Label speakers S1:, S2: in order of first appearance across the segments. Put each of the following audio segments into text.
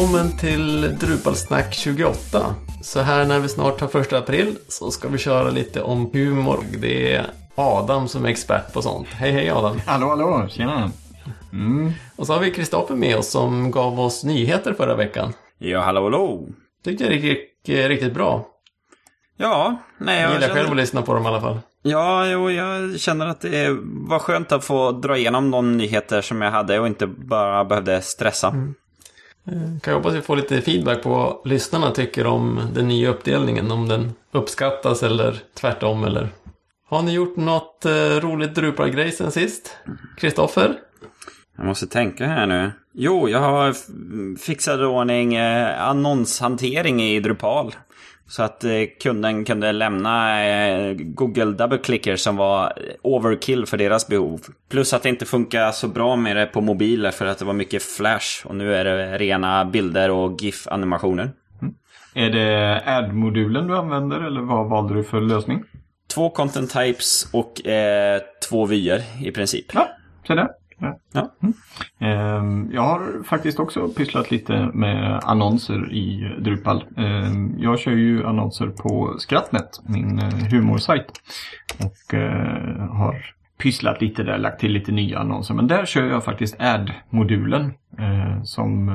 S1: Välkommen till Drupalsnack 28. Så här när vi snart har första april så ska vi köra lite om humor. Det är Adam som är expert på sånt. Hej hej Adam!
S2: Hallå hallå, tjena!
S1: Mm. Och så har vi Kristoffer med oss som gav oss nyheter förra veckan.
S3: Ja, hallå hallå!
S1: Tyckte jag gick riktigt bra.
S3: Ja, nej
S1: jag... Jag gillar själv att lyssna på dem i alla fall.
S3: Ja, jo, jag känner att det var skönt att få dra igenom de nyheter som jag hade och inte bara behövde stressa. Mm.
S1: Kan jag hoppas vi får lite feedback på vad lyssnarna tycker om den nya uppdelningen. Om den uppskattas eller tvärtom eller... Har ni gjort något eh, roligt Drupargrej sen sist? Kristoffer?
S3: Jag måste tänka här nu. Jo, jag har fixat ordning eh, annonshantering i Drupal. Så att eh, kunden kunde lämna eh, Google Double Clicker som var overkill för deras behov. Plus att det inte funkar så bra med det på mobiler för att det var mycket flash. Och nu är det rena bilder och GIF-animationer.
S2: Mm. Är det add-modulen du använder eller vad valde du för lösning?
S3: Två content types och eh, två vyer i princip.
S2: Ja, se där. Ja. Mm. Ehm, jag har faktiskt också pysslat lite med annonser i Drupal. Ehm, jag kör ju annonser på Skrattnet, min eh, humorsajt. Och eh, har pysslat lite där, lagt till lite nya annonser. Men där kör jag faktiskt add-modulen eh, som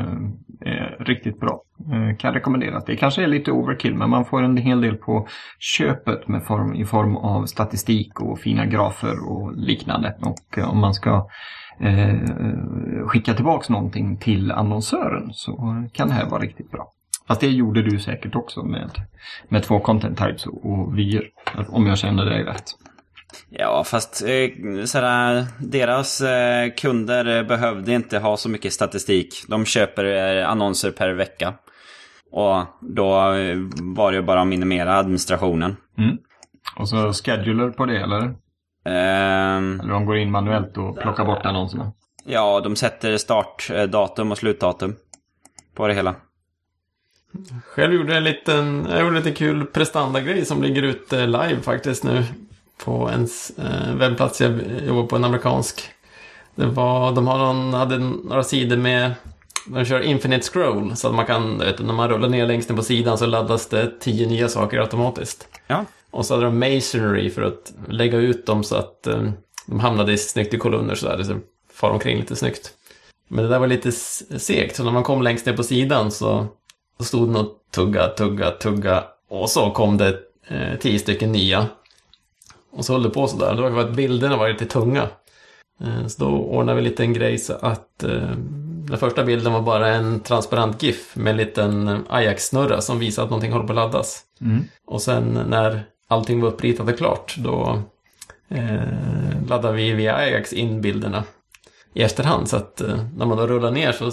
S2: är riktigt bra. Kan rekommendera. Det kanske är lite overkill men man får en hel del på köpet med form, i form av statistik och fina grafer och liknande. Och om man ska eh, skicka tillbaks någonting till annonsören så kan det här vara riktigt bra. Fast det gjorde du säkert också med, med två content types och, och vyer, om jag känner dig rätt.
S3: Ja, fast eh, sådär, deras eh, kunder behövde inte ha så mycket statistik. De köper eh, annonser per vecka. Och då var det bara att minimera administrationen.
S2: Mm. Och så scheduler på det, eller?
S3: Um,
S2: Eller de går in manuellt och plockar bort annonserna?
S3: Ja, de sätter startdatum och slutdatum på det hela.
S1: Själv gjorde jag en liten, jag gjorde en lite kul prestanda-grej som ligger ute live faktiskt nu. På en eh, webbplats jag jobbar på, en amerikansk. Det var, de har någon, hade några sidor med de kör infinite scroll så att man kan, vet, när man rullar ner längst ner på sidan så laddas det tio nya saker automatiskt.
S3: Ja.
S1: Och så hade de masonry för att lägga ut dem så att um, de hamnade snyggt i kolumner sådär. Så far omkring lite snyggt. Men det där var lite segt, så när man kom längst ner på sidan så, så stod det något tugga, tugga, tugga. Och så kom det eh, tio stycken nya. Och så höll det på sådär. Det var att bilderna var lite tunga. Eh, så då ordnade vi lite en grej så att eh, den första bilden var bara en transparent GIF med en liten Ajax-snurra som visar att någonting håller på att laddas.
S2: Mm.
S1: Och sen när allting var uppritat och klart, då eh, laddar vi via Ajax in bilderna i efterhand. Så att eh, när man då rullar ner så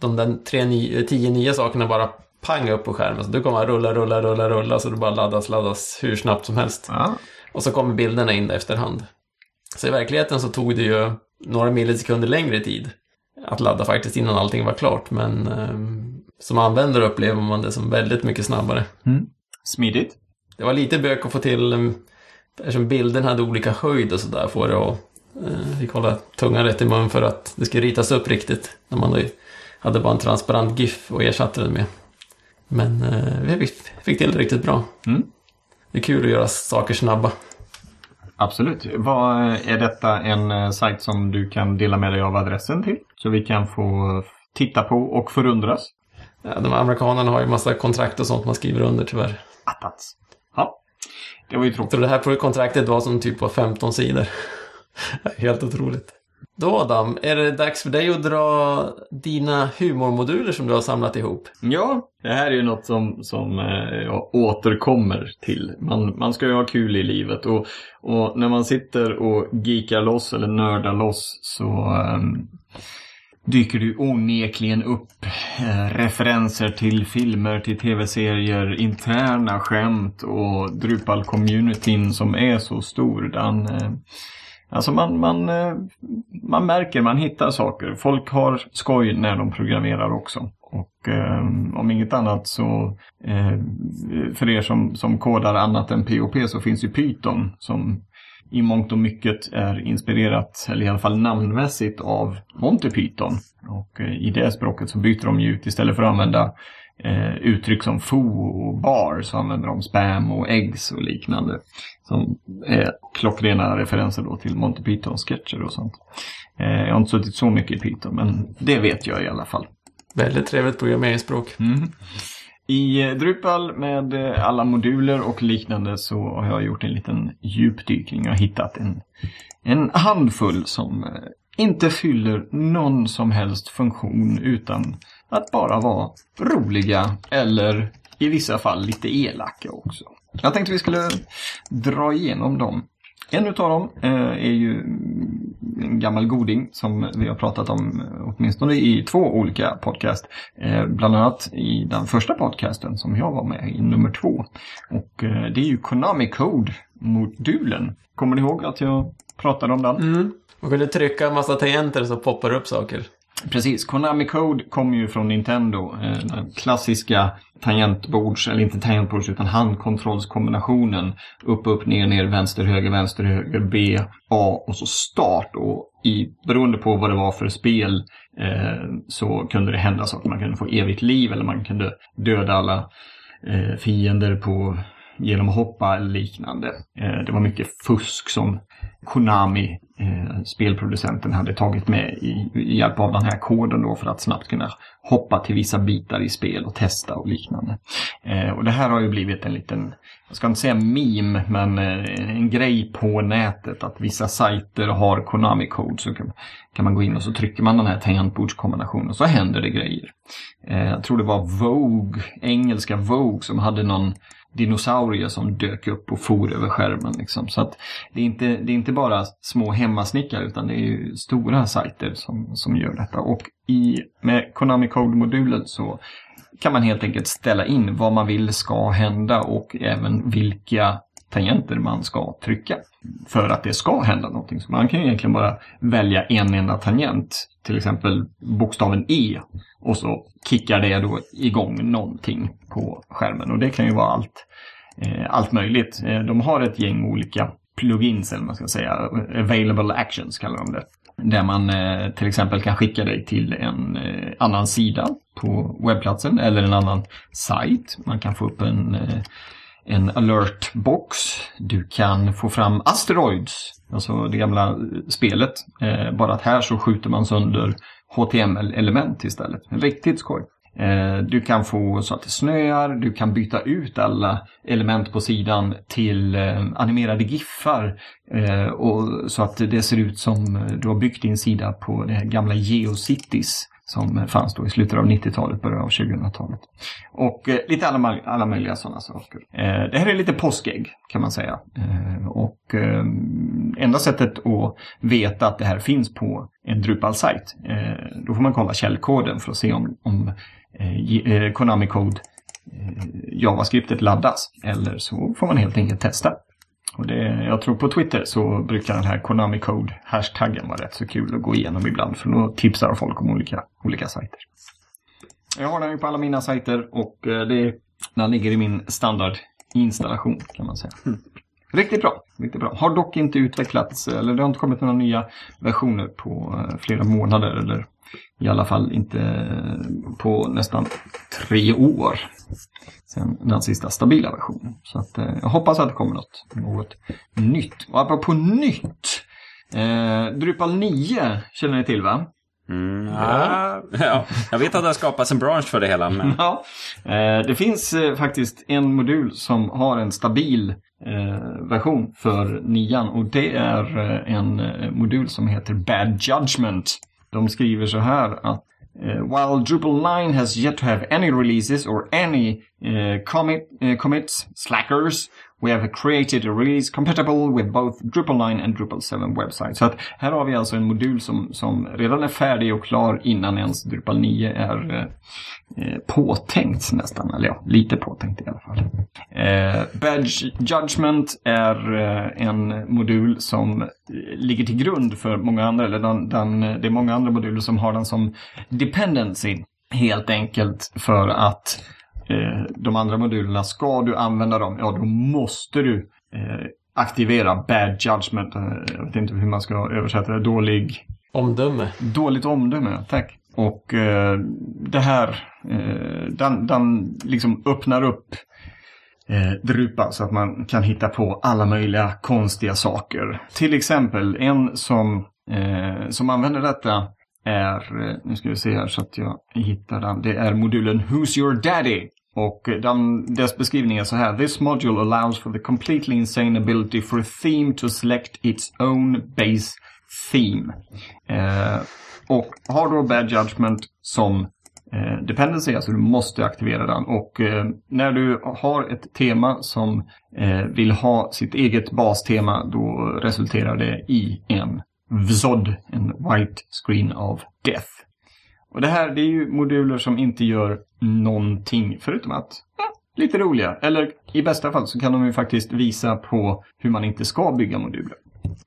S1: de där tre, nio, tio nya sakerna bara pang upp på skärmen. Så du kommer rulla, rulla, rulla, rulla så det bara laddas, laddas hur snabbt som helst.
S2: Ja.
S1: Och så kommer bilderna in efterhand. Så i verkligheten så tog det ju några millisekunder längre tid att ladda faktiskt innan allting var klart. Men eh, som användare upplever man det som väldigt mycket snabbare.
S2: Mm. Smidigt.
S1: Det var lite bök att få till, um, eftersom bilden hade olika höjd och sådär, få det att eh, fick hålla tungan rätt i mun för att det skulle ritas upp riktigt. När man hade bara en transparent GIF och ersatte den med. Men eh, vi fick till det riktigt bra.
S2: Mm.
S1: Det är kul att göra saker snabba.
S2: Absolut. Vad, är detta en eh, sajt som du kan dela med dig av adressen till? Så vi kan få titta på och förundras?
S1: Ja, de amerikanerna har ju massa kontrakt och sånt man skriver under tyvärr.
S2: Attats. Ja, det var ju tråkigt.
S1: Så det här kontraktet var som typ på 15 sidor. Helt otroligt. Då Adam, är det dags för dig att dra dina humormoduler som du har samlat ihop?
S2: Ja, det här är ju något som, som eh, jag återkommer till. Man, man ska ju ha kul i livet och, och när man sitter och geekar loss eller nördar loss så um, dyker det onekligen upp eh, referenser till filmer, till tv-serier, interna skämt och Drupal-communityn som är så stor. Den, eh, alltså man, man, eh, man märker, man hittar saker. Folk har skoj när de programmerar också. Och eh, om inget annat så eh, för er som, som kodar annat än POP så finns ju Python som i mångt och mycket är inspirerat, eller i alla fall namnmässigt, av Monty Python. Och eh, i det språket så byter de ju ut istället för att använda eh, uttryck som foo och bar så använder de spam och eggs och liknande. Som är klockrena referenser då till Monty Python-sketcher och sånt. Eh, jag har inte suttit så mycket i Python men det vet jag i alla fall.
S1: Väldigt trevligt programmeringsspråk.
S2: Mm. I eh, Drupal med eh, alla moduler och liknande så har jag gjort en liten djupdykning och hittat en, en handfull som eh, inte fyller någon som helst funktion utan att bara vara roliga eller i vissa fall lite elaka också. Jag tänkte vi skulle dra igenom dem. En utav dem eh, är ju en gammal goding som vi har pratat om eh, åtminstone i två olika podcast. Eh, bland annat i den första podcasten som jag var med i, nummer två. Och det är ju Konami Code-modulen. Kommer ni ihåg att jag pratade om den?
S1: Mm. Man kunde trycka en massa tangenter så poppar upp saker.
S2: Precis, Konami Code kommer ju från Nintendo. Eh, den klassiska tangentbords, eller inte tangentbords utan handkontrollskombinationen. Upp, upp, ner, ner, vänster, höger, vänster, höger, B, A och så start. Och i, beroende på vad det var för spel eh, så kunde det hända saker. Man kunde få evigt liv eller man kunde döda alla eh, fiender på genom att hoppa eller liknande. Eh, det var mycket fusk som Konami, eh, spelproducenten, hade tagit med i, i hjälp av den här koden då för att snabbt kunna hoppa till vissa bitar i spel och testa och liknande. Eh, och det här har ju blivit en liten, jag ska inte säga meme, men en grej på nätet att vissa sajter har Konami-code så kan, man gå in och så trycker man den här tangentbordskombinationen och så händer det grejer. Jag tror det var Vogue, engelska Vogue, som hade någon dinosaurier som dök upp och for över skärmen. Liksom. Så att det är, inte, det är inte bara små hemmasnickare utan det är ju stora sajter som, som gör detta. Och i, med Konami Code-modulen så kan man helt enkelt ställa in vad man vill ska hända och även vilka tangenter man ska trycka för att det ska hända någonting. Så man kan ju egentligen bara välja en enda tangent, till exempel bokstaven E och så kickar det då igång någonting på skärmen och det kan ju vara allt, eh, allt möjligt. Eh, de har ett gäng olika plugins eller man ska säga, available actions kallar de det. Där man eh, till exempel kan skicka dig till en eh, annan sida på webbplatsen eller en annan sajt. Man kan få upp en eh, en alert-box. Du kan få fram asteroids, alltså det gamla eh, spelet. Eh, bara att här så skjuter man sönder HTML-element istället. Riktigt skoj. Eh, du kan få så att det snöar, du kan byta ut alla element på sidan till eh, animerade giffar eh, och så att det ser ut som eh, du har byggt din sida på det här gamla GeoCities som fanns då i slutet av 90-talet, början av 2000-talet. Och eh, lite alla, alla möjliga sådana saker. Eh, det här är lite påskägg kan man säga. Eh, och eh, enda sättet att veta att det här finns på en Drupal-sajt, eh, då får man kolla källkoden för att se om, om eh, Konami Code JavaScriptet laddas. Eller så får man helt enkelt testa. Och det, jag tror på Twitter så brukar den här Konami Code-hashtaggen vara rätt så kul att gå igenom ibland. För då tipsar folk om olika, olika sajter. Jag har den ju på alla mina sajter och eh, det, den ligger i min standardinstallation kan man säga. Mm. Riktigt bra, riktigt bra. Har dock inte utvecklats, eller det har inte kommit några nya versioner på eh, flera månader. Eller i alla fall inte på nästan tre år sen den sista stabila versionen. Så att, eh, jag hoppas att det kommer något, något nytt. Och apropå nytt. Eh, Drupal 9 känner ni till va?
S3: Mm, ja. ja. jag vet att det har skapats en bransch för det hela. Men...
S2: Ja, eh, det finns eh, faktiskt en modul som har en stabil eh, version för nian och det är eh, en eh, modul som heter Bad Judgment. De skriver så här att Uh, while Drupal 9 has yet to have any releases or any uh, commit, uh, commits, slackers, we have created a release compatible with both Drupal 9 and Drupal 7 websites. Så att här har vi alltså en modul som, som redan är färdig och klar innan ens Drupal 9 är eh, eh, påtänkt nästan. Eller ja, lite påtänkt i alla fall. Eh, Badge Judgment är eh, en modul som ligger till grund för många andra, eller den, den, det är många andra moduler som har den som dependency. Helt enkelt för att Eh, de andra modulerna, ska du använda dem, ja då måste du eh, aktivera bad judgment. Eh, Jag vet inte hur man ska översätta det. Dålig...
S1: Omdöme.
S2: Dåligt omdöme, tack. Och eh, det här, eh, den, den liksom öppnar upp eh, Drupa så att man kan hitta på alla möjliga konstiga saker. Till exempel en som, eh, som använder detta är, nu ska vi se här så att jag hittar den, det är modulen Who's Your Daddy? Och den, dess beskrivning är så här. This module allows for the completely insane ability for a theme to select its own base theme. Eh, och har då Bad Judgment som eh, dependency, alltså du måste aktivera den. Och eh, när du har ett tema som eh, vill ha sitt eget bastema, då resulterar det i en VZOD, en White Screen of Death. Och det här, det är ju moduler som inte gör någonting förutom att ja, lite roliga. Eller i bästa fall så kan de ju faktiskt visa på hur man inte ska bygga moduler.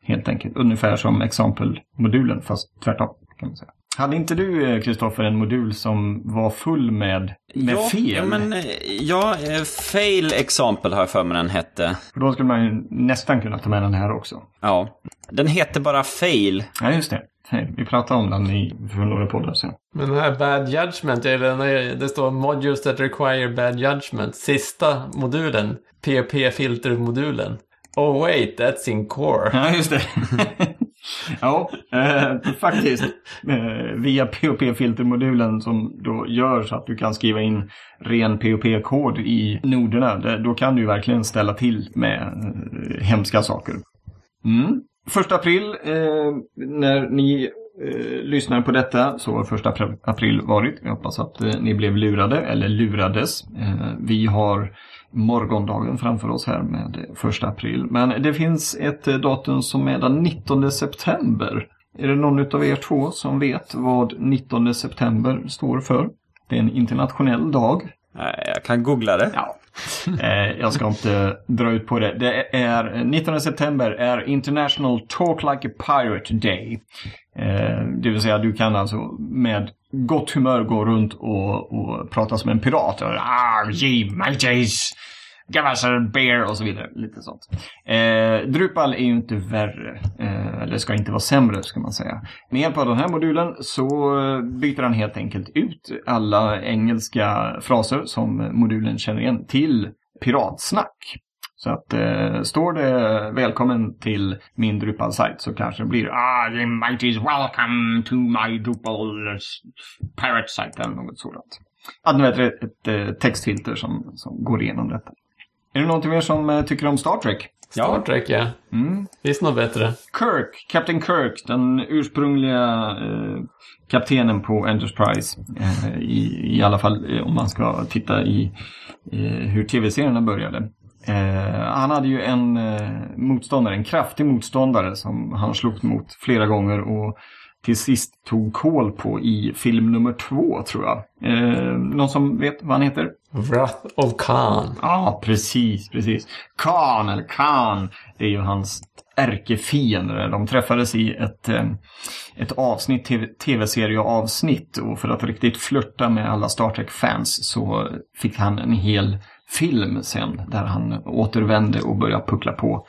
S2: Helt enkelt. Ungefär som exempelmodulen fast tvärtom kan man säga. Hade inte du, Kristoffer, en modul som var full med, med
S3: ja,
S2: fel?
S3: Ja, men, eh, ja, eh, fail example har jag för mig den hette.
S2: För då skulle man ju nästan kunna ta med den här också.
S3: Ja. Den heter bara fail.
S2: Ja, just det. Hej, vi pratade om den i, för några poddar sedan.
S1: Men den här Bad Judgment, eller det står Modules that require Bad Judgment. Sista modulen, POP-filtermodulen. Oh wait, that's in core.
S2: Ja, just det. ja, eh, faktiskt. Eh, via POP-filtermodulen som då gör så att du kan skriva in ren POP-kod i noderna. Då kan du verkligen ställa till med eh, hemska saker. Mm. Första april, eh, när ni eh, lyssnar på detta så har första apr- april varit. Jag hoppas att eh, ni blev lurade eller lurades. Eh, vi har morgondagen framför oss här med eh, första april. Men det finns ett eh, datum som är den 19 september. Är det någon av er två som vet vad 19 september står för? Det är en internationell dag.
S3: Jag kan googla det.
S2: Ja. Eh, jag ska inte dra ut på det. Det är eh, 19 september är International Talk Like a Pirate Day. Eh, det vill säga du kan alltså med gott humör gå runt och, och prata som en pirat. Ah, ye mateys! Give us a och så vidare. Lite sånt. Eh, Drupal är ju inte värre. Eh, eller ska inte vara sämre ska man säga. Med hjälp av den här modulen så eh, byter han helt enkelt ut alla engelska fraser som modulen känner igen till piratsnack. Så att eh, står det välkommen till min Drupal-sajt så kanske det blir Ah, the mighty welcome to my Drupal pirate site eller något sådant. Att nu är det ett, ett, eh, textfilter som, som går igenom detta. Är det någonting mer som eh, tycker om Star Trek?
S1: Star Trek ja.
S2: Mm.
S1: Finns något bättre?
S2: Kirk, Captain Kirk, den ursprungliga eh, kaptenen på Enterprise. Eh, i, I alla fall eh, om man ska titta i hur tv-serierna började. Eh, han hade ju en eh, motståndare, en kraftig motståndare som han slogs mot flera gånger och till sist tog koll på i film nummer två tror jag. Eh, någon som vet vad han heter?
S1: Wrath of Khan.
S2: Ja, precis, precis. Khan, eller Khan, det är ju hans ärkefiende. De träffades i ett, eh, ett avsnitt, TV- tv-serieavsnitt och för att riktigt flörta med alla Star Trek-fans så fick han en hel film sen där han återvände och började puckla på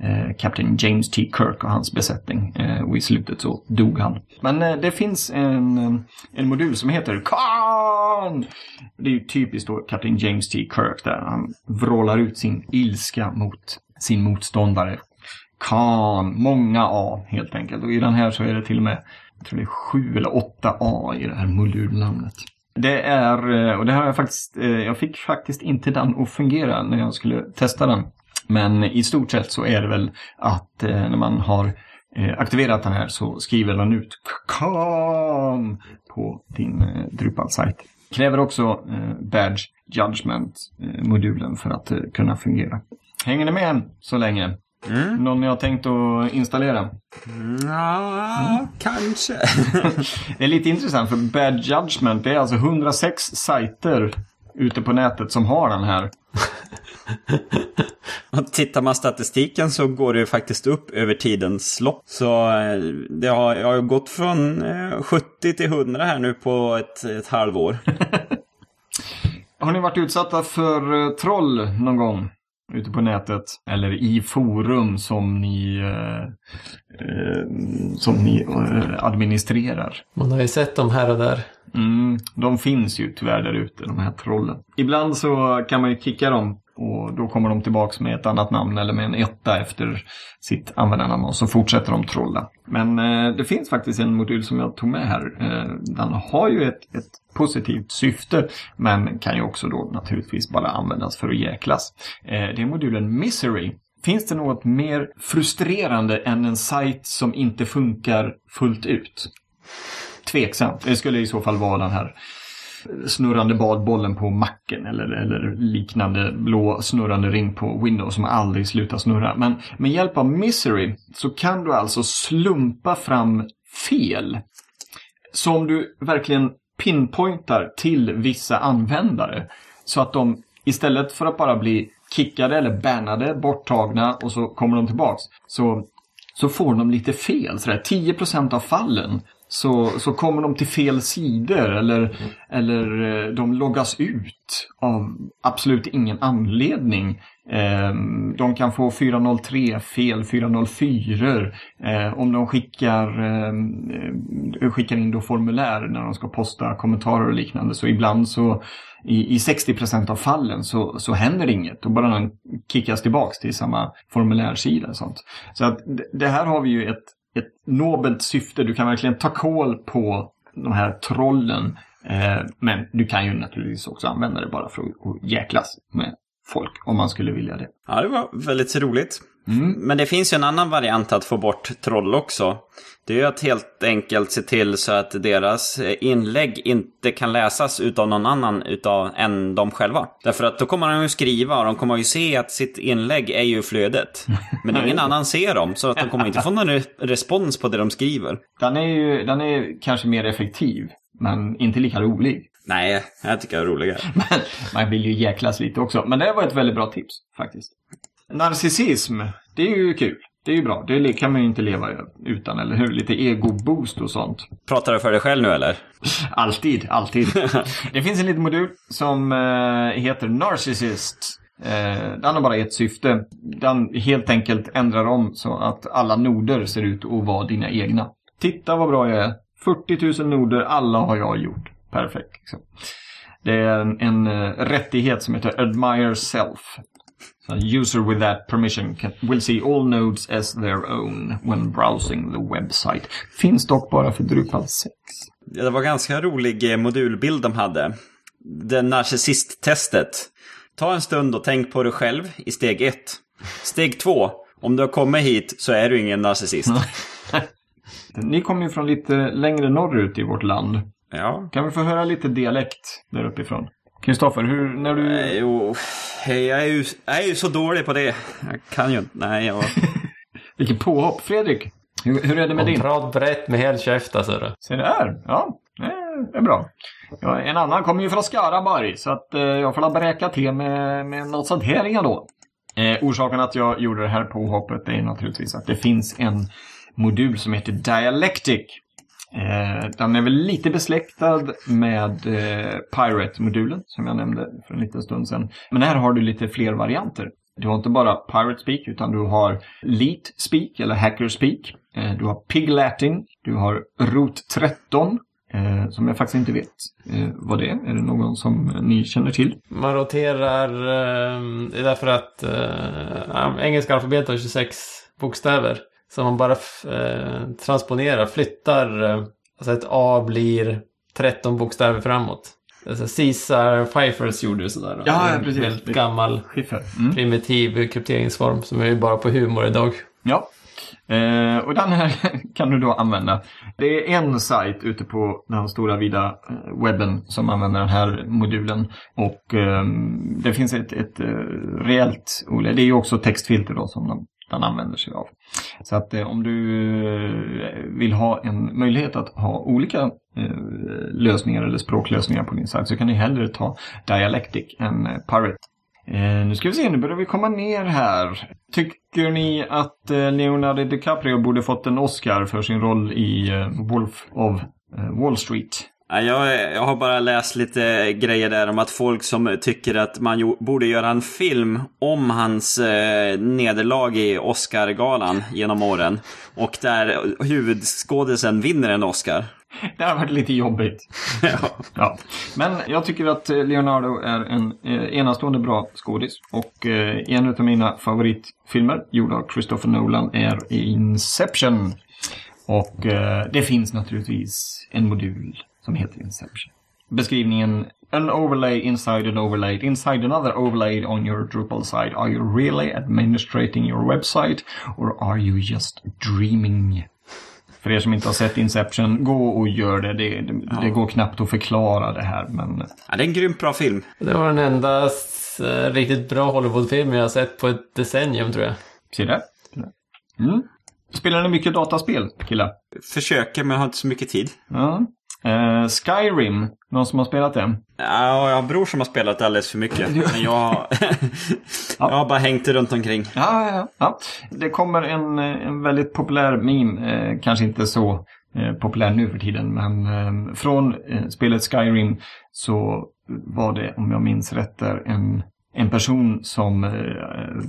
S2: eh, Captain James T. Kirk och hans besättning. Eh, och i slutet så dog han. Men eh, det finns en, eh, en modul som heter Khan! Det är ju typiskt då Captain James T. Kirk där han vrålar ut sin ilska mot sin motståndare. Khan, många A helt enkelt. Och i den här så är det till och med, jag tror det är sju eller åtta A i det här modulnamnet. Det är, eh, och det har jag faktiskt, eh, jag fick faktiskt inte den att fungera när jag skulle testa den. Men i stort sett så är det väl att eh, när man har aktiverat den här så skriver den ut KAM på din Drupal-sajt. Kräver också Badge Judgment-modulen för att kunna fungera. Hänger ni med så länge?
S3: Mm.
S2: Någon ni har tänkt att installera?
S3: Ja, kanske.
S2: Det är lite intressant för Bad Judgment det är alltså 106 sajter ute på nätet som har den här.
S3: Och tittar man statistiken så går det ju faktiskt upp över tidens lopp. Så eh, det har, jag har gått från eh, 70 till 100 här nu på ett, ett halvår.
S2: Har ni varit utsatta för eh, troll någon gång? Ute på nätet eller i forum som ni, eh, eh, som ni eh, administrerar.
S1: Man har ju sett dem här och där.
S2: Mm, de finns ju tyvärr där ute, de här trollen. Ibland så kan man ju kicka dem och då kommer de tillbaks med ett annat namn eller med en etta efter sitt användarnamn och så fortsätter de trolla. Men eh, det finns faktiskt en modul som jag tog med här. Eh, den har ju ett, ett positivt syfte men kan ju också då naturligtvis bara användas för att jäklas. Eh, det är modulen Misery. Finns det något mer frustrerande än en sajt som inte funkar fullt ut? Tveksamt. Det skulle i så fall vara den här snurrande badbollen på macken eller, eller liknande blå snurrande ring på Windows som aldrig slutar snurra. Men med hjälp av Misery så kan du alltså slumpa fram fel som du verkligen pinpointar till vissa användare. Så att de istället för att bara bli kickade eller bannade, borttagna och så kommer de tillbaks. Så, så får de lite fel. Sådär. 10% av fallen så, så kommer de till fel sidor eller, mm. eller eh, de loggas ut av absolut ingen anledning. Ehm, de kan få 403 fel, 404 eh, om de skickar, ehm, eh, skickar in då formulär när de ska posta kommentarer och liknande. Så ibland så i, i 60% av fallen så, så händer det inget. Då bara den kickas tillbaks till samma formulärsida och sånt. Så att det här har vi ju ett ett nobelt syfte. Du kan verkligen ta koll på de här trollen. Eh, men du kan ju naturligtvis också använda det bara för att jäklas med folk om man skulle vilja det.
S3: Ja, det var väldigt roligt. Mm. Men det finns ju en annan variant att få bort troll också. Det är ju att helt enkelt se till så att deras inlägg inte kan läsas utav någon annan utav, än de själva. Därför att då kommer de ju skriva och de kommer ju se att sitt inlägg är ju flödet. Men ingen annan ser dem, så att de kommer inte få någon respons på det de skriver.
S2: Den är ju den är kanske mer effektiv, men inte lika rolig.
S3: Nej, jag tycker det är roligare.
S2: Men man vill ju jäklas lite också. Men det var ett väldigt bra tips faktiskt. Narcissism, det är ju kul. Det är ju bra. Det kan man ju inte leva utan, eller hur? Lite ego-boost och sånt.
S3: Pratar du för dig själv nu eller?
S2: Alltid, alltid. det finns en liten modul som uh, heter Narcissist. Uh, den har bara ett syfte. Den helt enkelt ändrar om så att alla noder ser ut att vara dina egna. Titta vad bra jag är. 40 000 noder, alla har jag gjort. Perfekt. Liksom. Det är en, en uh, rättighet som heter Admire Self. A user with that permission can, will see all nodes as their own when browsing the website. Finns dock bara för Drupal 6.
S3: Det var ganska rolig eh, modulbild de hade. Det narcissist-testet. Ta en stund och tänk på dig själv i steg 1. Steg 2. Om du har kommit hit så är du ingen narcissist.
S2: Ni kommer ju från lite längre norrut i vårt land.
S3: Ja.
S2: Kan vi få höra lite dialekt där uppifrån? Kristoffer, hur, när du...
S3: Nej, jo, jag är, ju, jag är ju så dålig på det. Jag kan ju inte. Nej, jag...
S2: Vilket påhopp. Fredrik, hur, hur är det med
S1: och
S2: din?
S1: Prat brett med hel käft alltså.
S2: Se där. Ja, det är bra. Ja, en annan kommer ju från Skaraborg så att eh, jag får bräka till med, med något sånt här då. Eh, orsaken att jag gjorde det här påhoppet är naturligtvis att det finns en modul som heter Dialectic Eh, den är väl lite besläktad med eh, Pirate-modulen som jag nämnde för en liten stund sedan. Men här har du lite fler varianter. Du har inte bara Pirate Speak utan du har Leet Speak eller Hacker Speak. Eh, du har Pig Latin. Du har Root 13 Eh, som jag faktiskt inte vet eh, vad det är. Är det någon som ni känner till?
S1: Man roterar, eh, det är därför att eh, engelska alfabetet har 26 bokstäver. Så man bara eh, transponerar, flyttar, eh, alltså ett A blir 13 bokstäver framåt. Alltså Caesar Pfeiffers gjorde ju sådär.
S2: Ja, ja precis.
S1: En väldigt gammal
S2: mm.
S1: primitiv krypteringsform som är ju bara på humor idag.
S2: Ja, Eh, och den här kan du då använda. Det är en sajt ute på den stora vida eh, webben som använder den här modulen. Och eh, det finns ett, ett eh, reellt, det är ju också textfilter då som de den använder sig av. Så att eh, om du eh, vill ha en möjlighet att ha olika eh, lösningar eller språklösningar på din sajt så kan du hellre ta Dialectic än eh, Pirate. Eh, nu ska vi se, nu börjar vi komma ner här. Tycker ni att eh, Leonardo DiCaprio borde fått en Oscar för sin roll i eh, Wolf of eh, Wall Street?
S3: Ja, jag, jag har bara läst lite grejer där om att folk som tycker att man borde göra en film om hans eh, nederlag i Oscargalan genom åren. Och där huvudskådisen vinner en Oscar.
S2: Det har varit lite jobbigt.
S3: ja.
S2: Ja. Men jag tycker att Leonardo är en eh, enastående bra skådis. Och eh, en av mina favoritfilmer, gjord av Christopher Nolan, är Inception. Och eh, det finns naturligtvis en modul som heter Inception. Beskrivningen An overlay inside an overlay inside another overlay on your Drupal site. Are you really administrating your website or are you just dreaming? För er som inte har sett Inception, gå och gör det. Det, det, det går knappt att förklara det här. Men
S3: ja, det är en grymt bra film.
S1: Det var den enda eh, riktigt bra Hollywoodfilm jag har sett på ett decennium tror jag.
S2: se där. Mm. Spelar ni mycket dataspel, killar?
S3: Försöker, men har inte så mycket tid.
S2: Ja. Eh, Skyrim, någon som har spelat det?
S3: Ja, jag har en bror som har spelat alldeles för mycket. Men jag, jag har bara hängt runt omkring.
S2: Ja, ja, ja, ja. Det kommer en, eh, en väldigt populär meme, eh, kanske inte så eh, populär nu för tiden, men eh, från eh, spelet Skyrim så var det, om jag minns rätt, där en, en person som eh,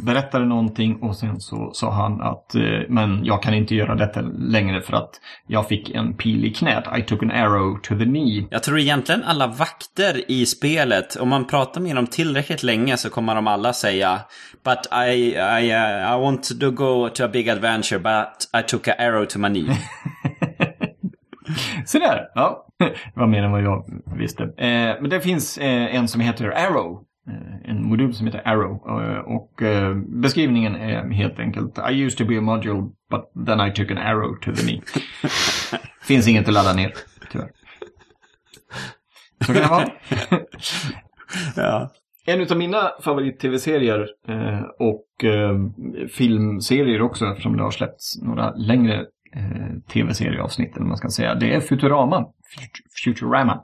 S2: berättade någonting och sen så sa han att eh, men jag kan inte göra detta längre för att jag fick en pil i knät. I took an arrow to the knee.
S3: Jag tror egentligen alla vakter i spelet, om man pratar med dem tillräckligt länge så kommer de alla säga But I, I, uh, I want to go to a big adventure but I took a arrow to my knee.
S2: Så där, ja. Det var mer än vad jag visste. Eh, men det finns eh, en som heter Arrow. Eh, en modul som heter Arrow. Eh, och eh, beskrivningen är helt enkelt I used to be a module but then I took an arrow to the knee. finns inget att ladda ner, tyvärr. Så kan det vara.
S3: ja.
S2: En av mina favorit-tv-serier och filmserier också eftersom det har släppts några längre tv-serieavsnitt eller man ska säga. Det är Futurama. Fut- Futurama.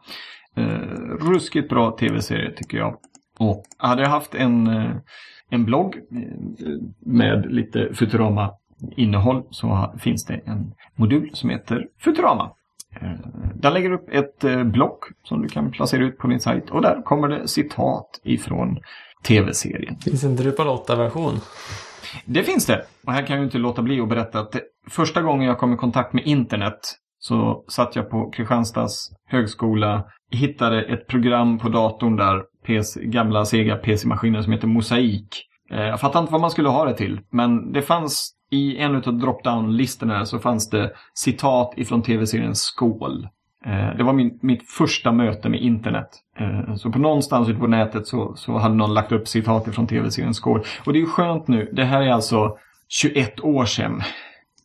S2: Ruskigt bra tv-serie tycker jag. Och hade jag haft en, eh, en blogg eh, med lite Futurama-innehåll så ha- finns det en modul som heter Futurama. Eh, Där lägger du upp ett block som du kan placera ut på din sajt och där kommer det citat ifrån tv-serien.
S1: Finns en Drupal 8-version.
S2: Det finns det. Och här kan jag inte låta bli att berätta att första gången jag kom i kontakt med internet så satt jag på Kristianstads högskola, hittade ett program på datorn där, PC, gamla sega PC-maskiner som heter Mosaik. Eh, jag fattar inte vad man skulle ha det till, men det fanns i en av drop-down-listorna så fanns det citat ifrån tv-serien Skål. Eh, det var min, mitt första möte med internet. Eh, så på någonstans ute på nätet så, så hade någon lagt upp citat ifrån tv-serien Skål. Och det är ju skönt nu. Det här är alltså 21 år sedan.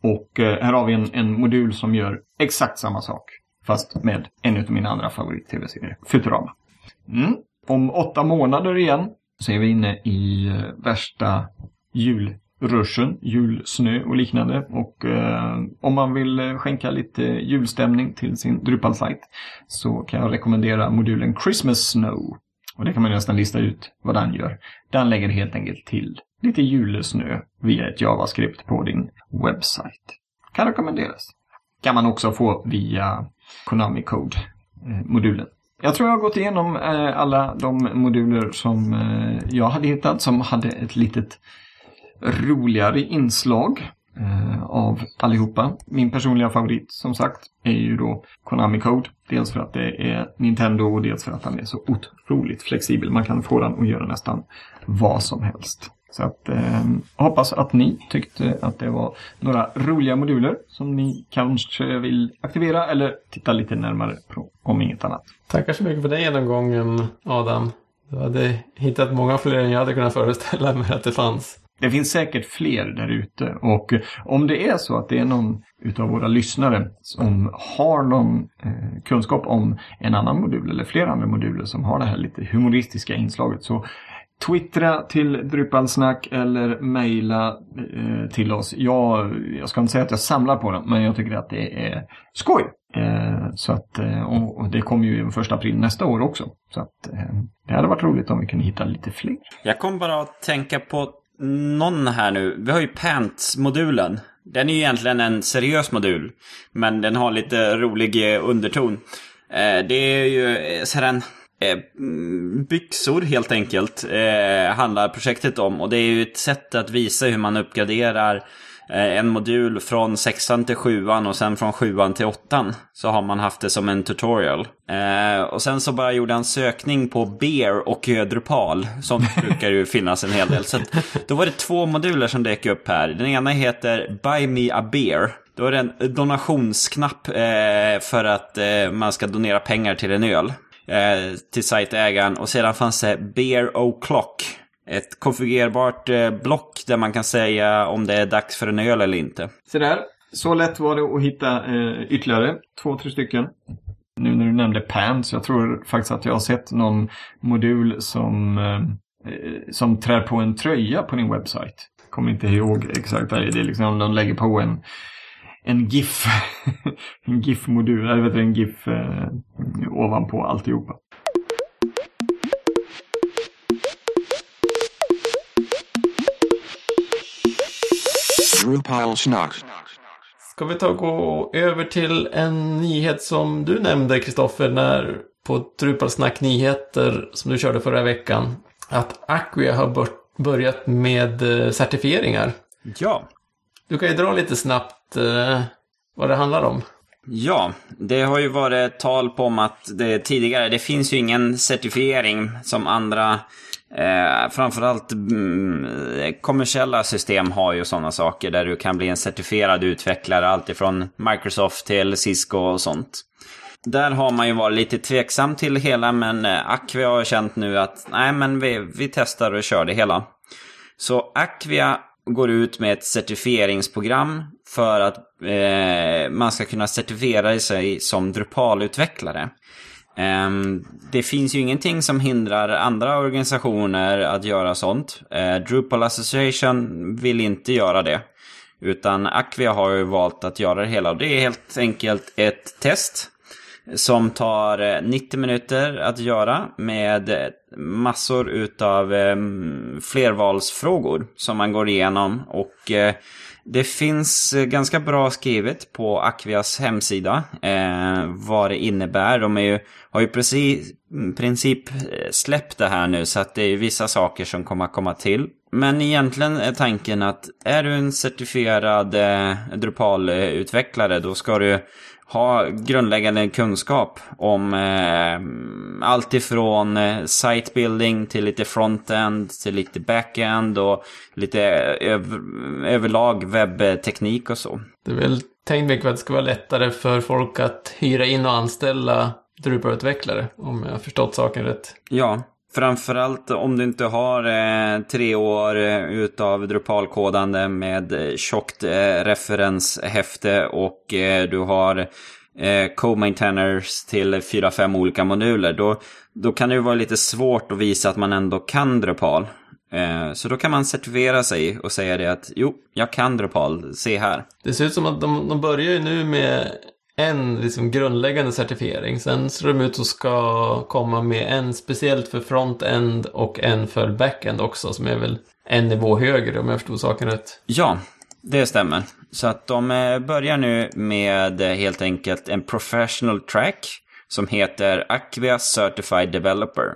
S2: Och här har vi en, en modul som gör exakt samma sak. Fast med en av mina andra favorit-tv-serier, Futurama. Mm. Om åtta månader igen så är vi inne i eh, värsta julruschen, julsnö och liknande. Och eh, om man vill eh, skänka lite julstämning till sin Drupal-sajt så kan jag rekommendera modulen Christmas Snow. Och det kan man nästan lista ut vad den gör. Den lägger helt enkelt till lite julesnö via ett JavaScript på din webbsajt. Kan rekommenderas. Kan man också få via Konami Code-modulen. Eh, jag tror jag har gått igenom eh, alla de moduler som eh, jag hade hittat som hade ett litet roligare inslag av allihopa. Min personliga favorit som sagt är ju då Konami Code. Dels för att det är Nintendo och dels för att den är så otroligt flexibel. Man kan få den att göra nästan vad som helst. Så att eh, hoppas att ni tyckte att det var några roliga moduler som ni kanske vill aktivera eller titta lite närmare på om inget annat.
S1: Tackar så mycket för den genomgången, Adam. Du hade hittat många fler än jag hade kunnat föreställa mig att det fanns.
S2: Det finns säkert fler där ute och om det är så att det är någon utav våra lyssnare som har någon eh, kunskap om en annan modul eller flera andra moduler som har det här lite humoristiska inslaget så twittra till Drupalsnack eller mejla eh, till oss. Jag, jag ska inte säga att jag samlar på dem men jag tycker att det är skoj. Eh, så att, eh, och, och det kommer ju den första april nästa år också. Så att eh, det hade varit roligt om vi kunde hitta lite fler.
S3: Jag kom bara att tänka på någon här nu. Vi har ju Pants-modulen. Den är ju egentligen en seriös modul. Men den har lite rolig eh, underton. Eh, det är ju eh, Eh, mm, byxor helt enkelt eh, handlar projektet om. Och det är ju ett sätt att visa hur man uppgraderar eh, en modul från sexan till sjuan och sen från sjuan till åttan. Så har man haft det som en tutorial. Eh, och sen så bara gjorde han sökning på beer och Drupal. Sånt brukar ju finnas en hel del. Så då var det två moduler som dök upp här. Den ena heter Buy Me A Beer. Då är det en donationsknapp eh, för att man ska donera pengar till en öl eh, till sajtägaren. Och sedan fanns det Bear O'Clock. Ett konfigurerbart eh, block där man kan säga om det är dags för en öl eller inte.
S2: Så där. Så lätt var det att hitta eh, ytterligare två, tre stycken. Nu när du nämnde pants, jag tror faktiskt att jag har sett någon modul som, eh, eh som trär på en tröja på din webbsajt. Kommer inte ihåg exakt vad det är. Det är liksom de lägger på en en GIF, en GIF-modul, eller vet du, en GIF eh, ovanpå alltihopa.
S1: Ska vi ta och gå över till en nyhet som du nämnde, Kristoffer, när på Drupal Snack Nyheter som du körde förra veckan. Att Acquia har börjat med eh, certifieringar.
S3: Ja.
S1: Du kan ju dra lite snabbt eh, vad det handlar om.
S3: Ja, det har ju varit tal på om att det tidigare, det finns ju ingen certifiering som andra, eh, framförallt mm, kommersiella system har ju sådana saker där du kan bli en certifierad utvecklare, alltifrån Microsoft till Cisco och sånt. Där har man ju varit lite tveksam till det hela, men eh, Acquia har känt nu att nej, men vi, vi testar och kör det hela. Så Acquia går ut med ett certifieringsprogram för att eh, man ska kunna certifiera sig som Drupal-utvecklare. Eh, det finns ju ingenting som hindrar andra organisationer att göra sånt. Eh, Drupal Association vill inte göra det. Utan Acquia har ju valt att göra det hela. Och det är helt enkelt ett test som tar eh, 90 minuter att göra med massor utav eh, flervalsfrågor som man går igenom. Och eh, det finns eh, ganska bra skrivet på Aquias hemsida eh, vad det innebär. De är ju, har ju precis mm, princip eh, släppt det här nu så att det är vissa saker som kommer att komma till. Men egentligen är tanken att är du en certifierad Drupal-utvecklare då ska du ha grundläggande kunskap om eh, allt ifrån eh, sitebuilding till lite frontend till lite backend och lite över, överlag webbteknik och så.
S1: Det är väl tänkt mycket att det ska vara lättare för folk att hyra in och anställa Drupal-utvecklare om jag har förstått saken rätt.
S3: Ja, Framförallt om du inte har eh, tre år eh, utav Drupal-kodande med eh, tjockt eh, referenshäfte och eh, du har eh, co-maintainers till fyra, fem olika moduler. Då, då kan det ju vara lite svårt att visa att man ändå kan Drupal. Eh, så då kan man certifiera sig och säga det att jo, jag kan Drupal, se här.
S1: Det ser ut som att de, de börjar ju nu med en liksom grundläggande certifiering. Sen ser de ut att ska komma med en speciellt för front-end och en för back-end också som är väl en nivå högre om jag förstod saken rätt.
S3: Ja, det stämmer. Så att de eh, börjar nu med eh, helt enkelt en professional track som heter Acquia Certified Developer.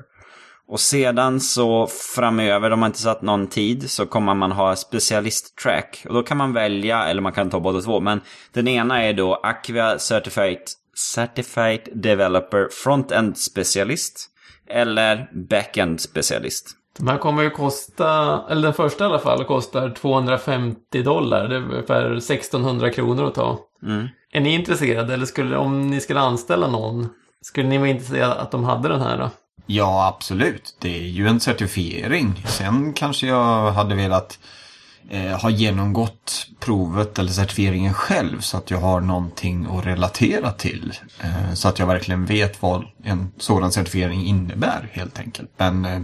S3: Och sedan så framöver, de har inte satt någon tid, så kommer man ha specialist-track. Och då kan man välja, eller man kan ta båda två, men den ena är då Acquia Certified, Certified Developer Front-End Specialist. Eller Back-End Specialist.
S1: De här kommer ju kosta, eller den första i alla fall, kostar 250 dollar. Det är ungefär 1600 kronor att ta. Mm. Är ni intresserade, eller skulle, om ni skulle anställa någon, skulle ni vara intresserade att de hade den här då?
S2: Ja, absolut. Det är ju en certifiering. Sen kanske jag hade velat eh, har genomgått provet eller certifieringen själv så att jag har någonting att relatera till. Eh, så att jag verkligen vet vad en sådan certifiering innebär helt enkelt. Men eh,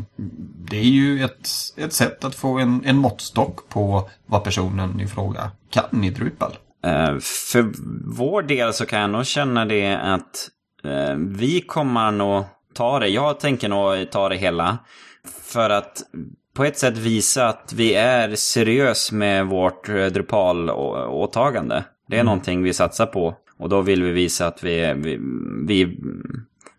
S2: det är ju ett, ett sätt att få en, en måttstock på vad personen i fråga kan i Drupal.
S3: Eh, för vår del så kan jag nog känna det att eh, vi kommer nog ta det. Jag tänker nog ta det hela. För att på ett sätt visa att vi är seriös med vårt eh, Drupal-åtagande. Det är mm. någonting vi satsar på. Och då vill vi visa att vi, vi, vi,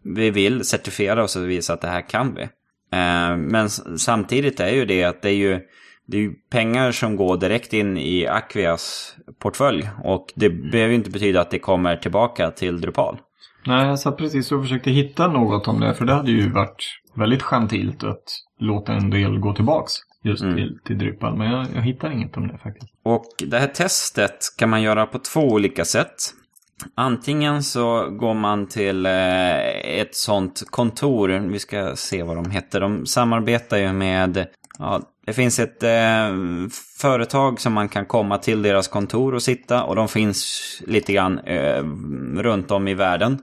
S3: vi vill certifiera oss och visa att det här kan vi. Eh, men samtidigt är ju det att det är ju, det är ju pengar som går direkt in i Acquias portfölj. Och det behöver ju inte betyda att det kommer tillbaka till Drupal.
S2: Nej, jag satt precis och försökte hitta något om det. För det hade ju varit väldigt gentilt att låta en del gå tillbaks just mm. till, till Drupal. Men jag, jag hittar inget om det faktiskt.
S3: Och det här testet kan man göra på två olika sätt. Antingen så går man till eh, ett sånt kontor, vi ska se vad de heter. De samarbetar ju med, ja, det finns ett eh, företag som man kan komma till deras kontor och sitta och de finns lite grann eh, runt om i världen.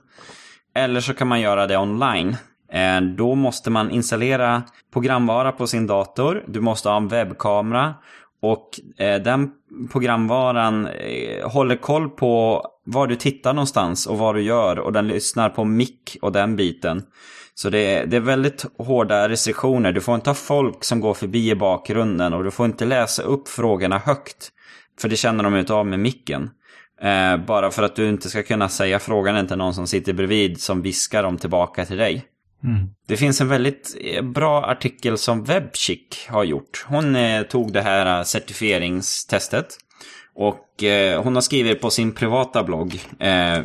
S3: Eller så kan man göra det online. Eh, då måste man installera programvara på sin dator. Du måste ha en webbkamera. Och eh, den programvaran eh, håller koll på var du tittar någonstans och vad du gör. Och den lyssnar på mick och den biten. Så det är, det är väldigt hårda restriktioner. Du får inte ha folk som går förbi i bakgrunden och du får inte läsa upp frågorna högt. För det känner de ut av med micken. Eh, bara för att du inte ska kunna säga frågan till någon som sitter bredvid som viskar dem tillbaka till dig. Mm. Det finns en väldigt eh, bra artikel som Webchick har gjort. Hon eh, tog det här eh, certifieringstestet. Och eh, hon har skrivit på sin privata blogg eh,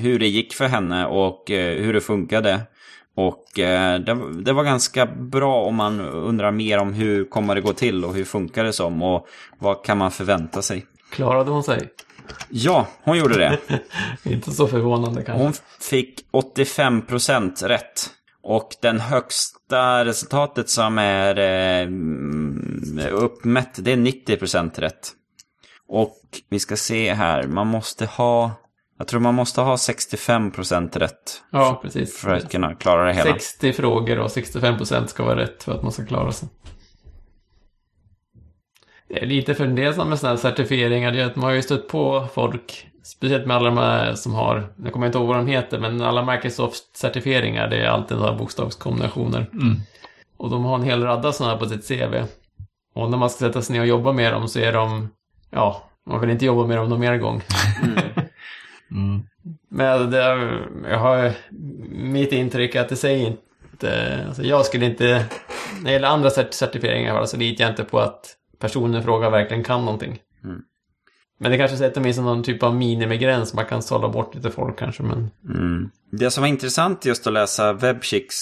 S3: hur det gick för henne och hur det funkade. Och det, det, var ganska bra om man undrar mer om hur kommer det gå till och hur funkar det som och vad kan man förvänta sig.
S1: Klarade hon sig?
S3: Ja, hon gjorde det.
S1: Inte så förvånande kanske.
S3: Hon fick 85% rätt. Och den högsta resultatet som är eh, uppmätt, det är 90% rätt. Och vi ska se här, man måste ha... Jag tror man måste ha 65% rätt.
S1: Ja, precis.
S3: För att kunna klara det hela.
S1: 60 frågor och 65% ska vara rätt för att man ska klara sig. Det är lite fundersam med sådana här certifieringar. Man har ju stött på folk, speciellt med alla de här som har, jag kommer inte ihåg vad de heter, men alla Microsoft-certifieringar, det är alltid några bokstavskombinationer. Mm. Och de har en hel radda sådana här på sitt CV. Och när man ska sätta sig ner och jobba med dem så är de, ja, man vill inte jobba med dem någon mer gång. Mm. mm. Men det, jag har mitt intryck att det säger inte, alltså jag skulle inte, när det gäller andra certifieringar så litar jag inte på att personen i fråga verkligen kan någonting. Mm. Men det kanske sätter mig som någon typ av minimigräns, man kan sålla bort lite folk kanske. Men...
S3: Mm. Det som var intressant just att läsa Webchicks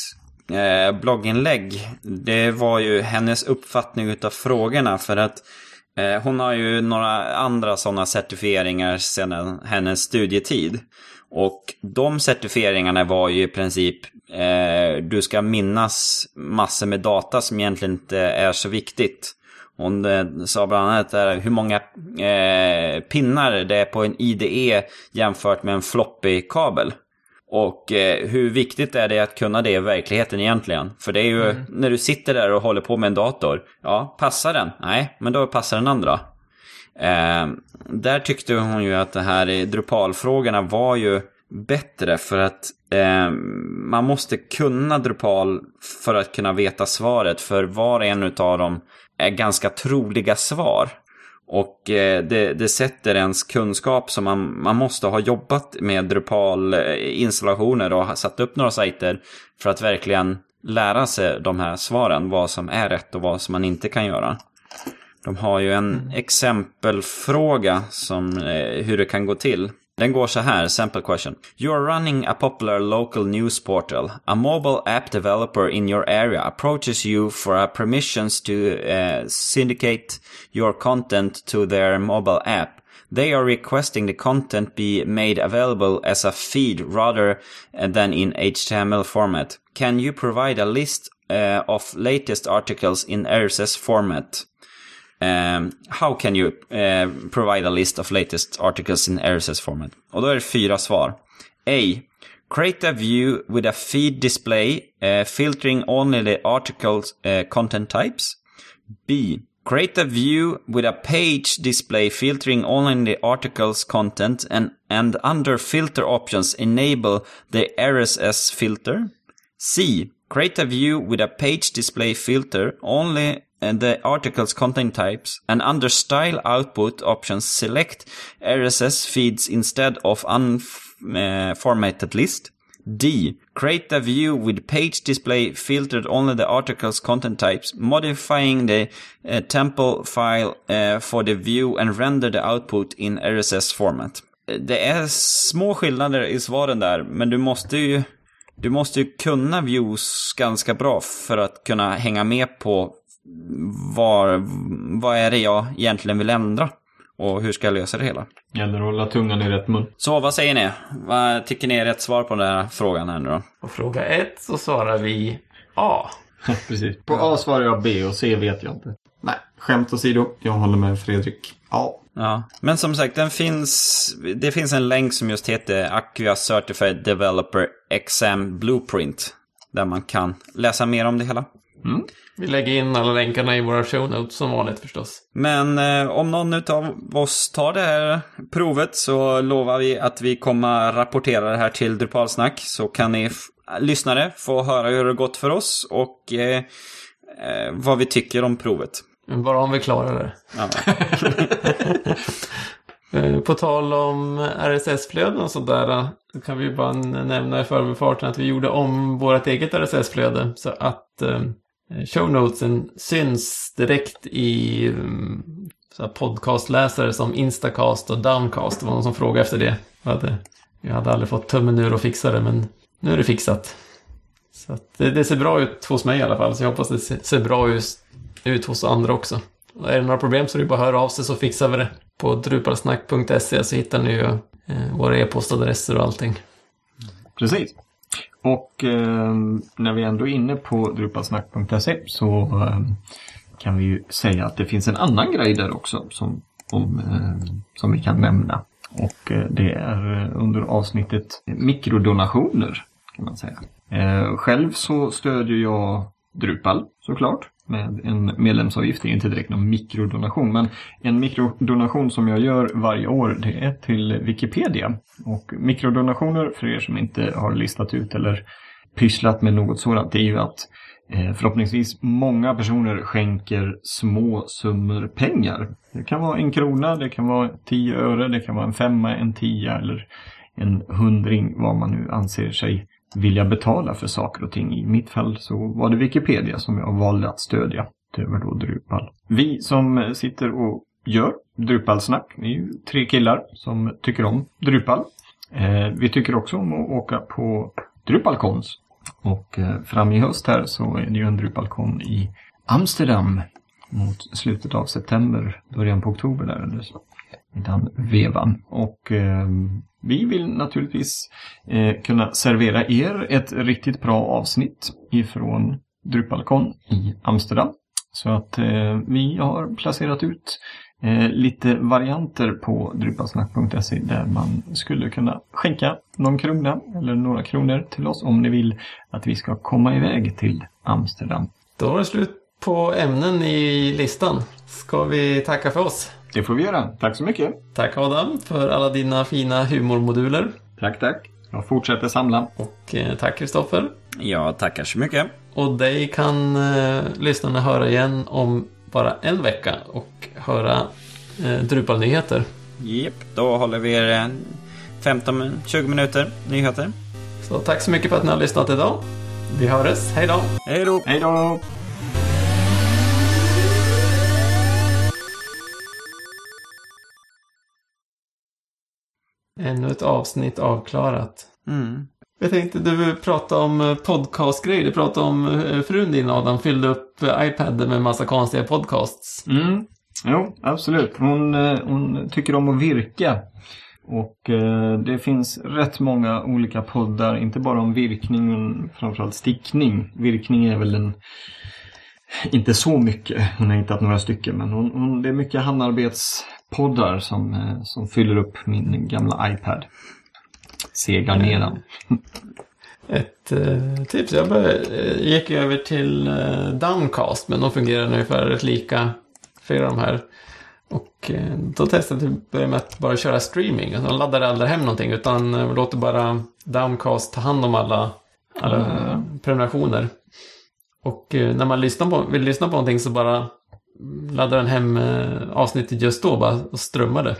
S3: eh, blogginlägg, det var ju hennes uppfattning utav frågorna. För att eh, hon har ju några andra sådana certifieringar sedan hennes studietid. Och de certifieringarna var ju i princip, eh, du ska minnas massor med data som egentligen inte är så viktigt. Hon eh, sa bland annat där, hur många eh, pinnar det är på en IDE jämfört med en floppy-kabel. Och eh, hur viktigt är det att kunna det i verkligheten egentligen? För det är ju mm. när du sitter där och håller på med en dator. Ja, passar den? Nej, men då passar den andra. Eh, där tyckte hon ju att det här Drupal-frågorna var ju bättre för att eh, man måste kunna Drupal för att kunna veta svaret. För var och en av dem ganska troliga svar. Och eh, det, det sätter ens kunskap som man, man måste ha jobbat med Drupal-installationer och satt upp några sajter för att verkligen lära sig de här svaren. Vad som är rätt och vad som man inte kan göra. De har ju en mm. exempelfråga som eh, hur det kan gå till. Den går så här, sample question. You are running a popular local news portal. A mobile app developer in your area approaches you for a permissions to uh, syndicate your content to their mobile app. They are requesting the content be made available as a feed rather than in HTML format. Can you provide a list uh, of latest articles in RSS format? Um, how can you uh, provide a list of latest articles in RSS format? Och då är det fyra svar. A. Create a view with a feed display uh, filtering only the article's uh, content types. B. Create a view with a page display filtering only the article's content and, and under filter options enable the RSS filter. C. Create a view with a page display filter, only and the article's content types, and under style output options select RSS feeds instead of unformatted list. D. Create a view with page display filtered only the article's content types, modifying the uh, temple file uh, for the view and render the output in RSS format. Uh, det är små skillnader i svaren där, men du måste ju du måste ju kunna views ganska bra för att kunna hänga med på var, vad är det jag egentligen vill ändra och hur ska jag lösa det hela.
S2: Gäller att hålla tungan i rätt mun.
S3: Så vad säger ni? Vad tycker ni är rätt svar på den här frågan här nu då?
S1: På fråga ett så svarar vi A.
S2: Precis. På A svarar jag B och C vet jag inte. Nej, skämt åsido. Jag håller med Fredrik. Ja.
S3: Ja, men som sagt, den finns, det finns en länk som just heter Acquia Certified Developer Exam Blueprint. Där man kan läsa mer om det hela.
S2: Mm.
S1: Vi lägger in alla länkarna i våra show notes som vanligt förstås.
S3: Men eh, om någon av oss tar det här provet så lovar vi att vi kommer rapportera det här till Drupalsnack. Så kan ni lyssnare få höra hur det gått för oss och eh, eh, vad vi tycker om provet.
S1: Bara om vi klarar det.
S3: Ja.
S1: Eh, På tal om RSS-flöden och sådär. Då kan vi bara nämna i förbifarten att vi gjorde om vårt eget RSS-flöde. Så att eh, show notesen syns direkt i så här podcastläsare som Instacast och Downcast. Det var någon som frågade efter det. Jag hade, jag hade aldrig fått tummen ur och fixa det men nu är det fixat. Så det, det ser bra ut hos mig i alla fall. Så jag hoppas det ser, ser bra ut, ut hos andra också. Och är det några problem så är det bara att höra av sig så fixar vi det. På drupalsnack.se så hittar ni ju eh, våra e-postadresser och allting.
S2: Precis. Och eh, när vi ändå är inne på drupalsnack.se så eh, kan vi ju säga att det finns en annan grej där också som, om, eh, som vi kan nämna. Och eh, det är eh, under avsnittet mikrodonationer kan man säga. Eh, själv så stödjer jag Drupal såklart med en medlemsavgift. Det är inte direkt någon mikrodonation men en mikrodonation som jag gör varje år det är till Wikipedia. Och mikrodonationer för er som inte har listat ut eller pysslat med något sådant det är ju att eh, förhoppningsvis många personer skänker små summor pengar. Det kan vara en krona, det kan vara tio öre, det kan vara en femma, en tia eller en hundring vad man nu anser sig vilja betala för saker och ting. I mitt fall så var det Wikipedia som jag valde att stödja utöver då Drupal. Vi som sitter och gör Drupalsnack, vi är ju tre killar som tycker om Drupal. Eh, vi tycker också om att åka på Drupalkons. Och eh, fram i höst här så är det ju en Drupalcon i Amsterdam mot slutet av september, början på oktober där eller så. I den vevan. Och eh, vi vill naturligtvis eh, kunna servera er ett riktigt bra avsnitt ifrån Drupalkon i Amsterdam. Så att eh, vi har placerat ut eh, lite varianter på drupalsnack.se där man skulle kunna skänka någon krona eller några kronor till oss om ni vill att vi ska komma iväg till Amsterdam.
S1: Då var det slut på ämnen i listan. Ska vi tacka för oss?
S2: Det får vi göra. Tack så mycket.
S1: Tack Adam för alla dina fina humormoduler.
S2: Tack, tack. Jag fortsätter samla.
S1: Och eh, tack Kristoffer.
S3: Jag tackar så mycket.
S1: Och dig kan eh, lyssnarna höra igen om bara en vecka och höra eh, Drupal-nyheter.
S3: Japp, då håller vi er eh, 15-20 minuter nyheter.
S1: Så tack så mycket för att ni har lyssnat idag. Vi hörs. Hej då!
S3: Hej då!
S2: Hej då!
S1: Ännu ett avsnitt avklarat.
S3: Mm.
S1: Jag tänkte du pratade om eh, podcastgrejer. Du pratade om eh, frun din Adam fyllde upp eh, iPaden med massa konstiga podcasts.
S2: Mm. Jo, absolut. Hon, hon tycker om att virka. Och eh, det finns rätt många olika poddar, inte bara om virkning men framförallt stickning. Virkning är väl en inte så mycket, hon har hittat några stycken, men hon, hon, det är mycket handarbetspoddar som, eh, som fyller upp min gamla iPad. Segar ner den.
S1: Ett eh, tips. Jag började, eh, gick över till eh, Downcast men de fungerar ungefär rätt lika. Fyra av de här. Och eh, då testade jag att börja med att bara köra streaming. De laddar aldrig hem någonting utan eh, låter bara Downcast ta hand om alla, alla prenumerationer. Och eh, när man lyssnar på, vill lyssna på någonting så bara laddar den hem eh, avsnittet just då bara och strömmar det.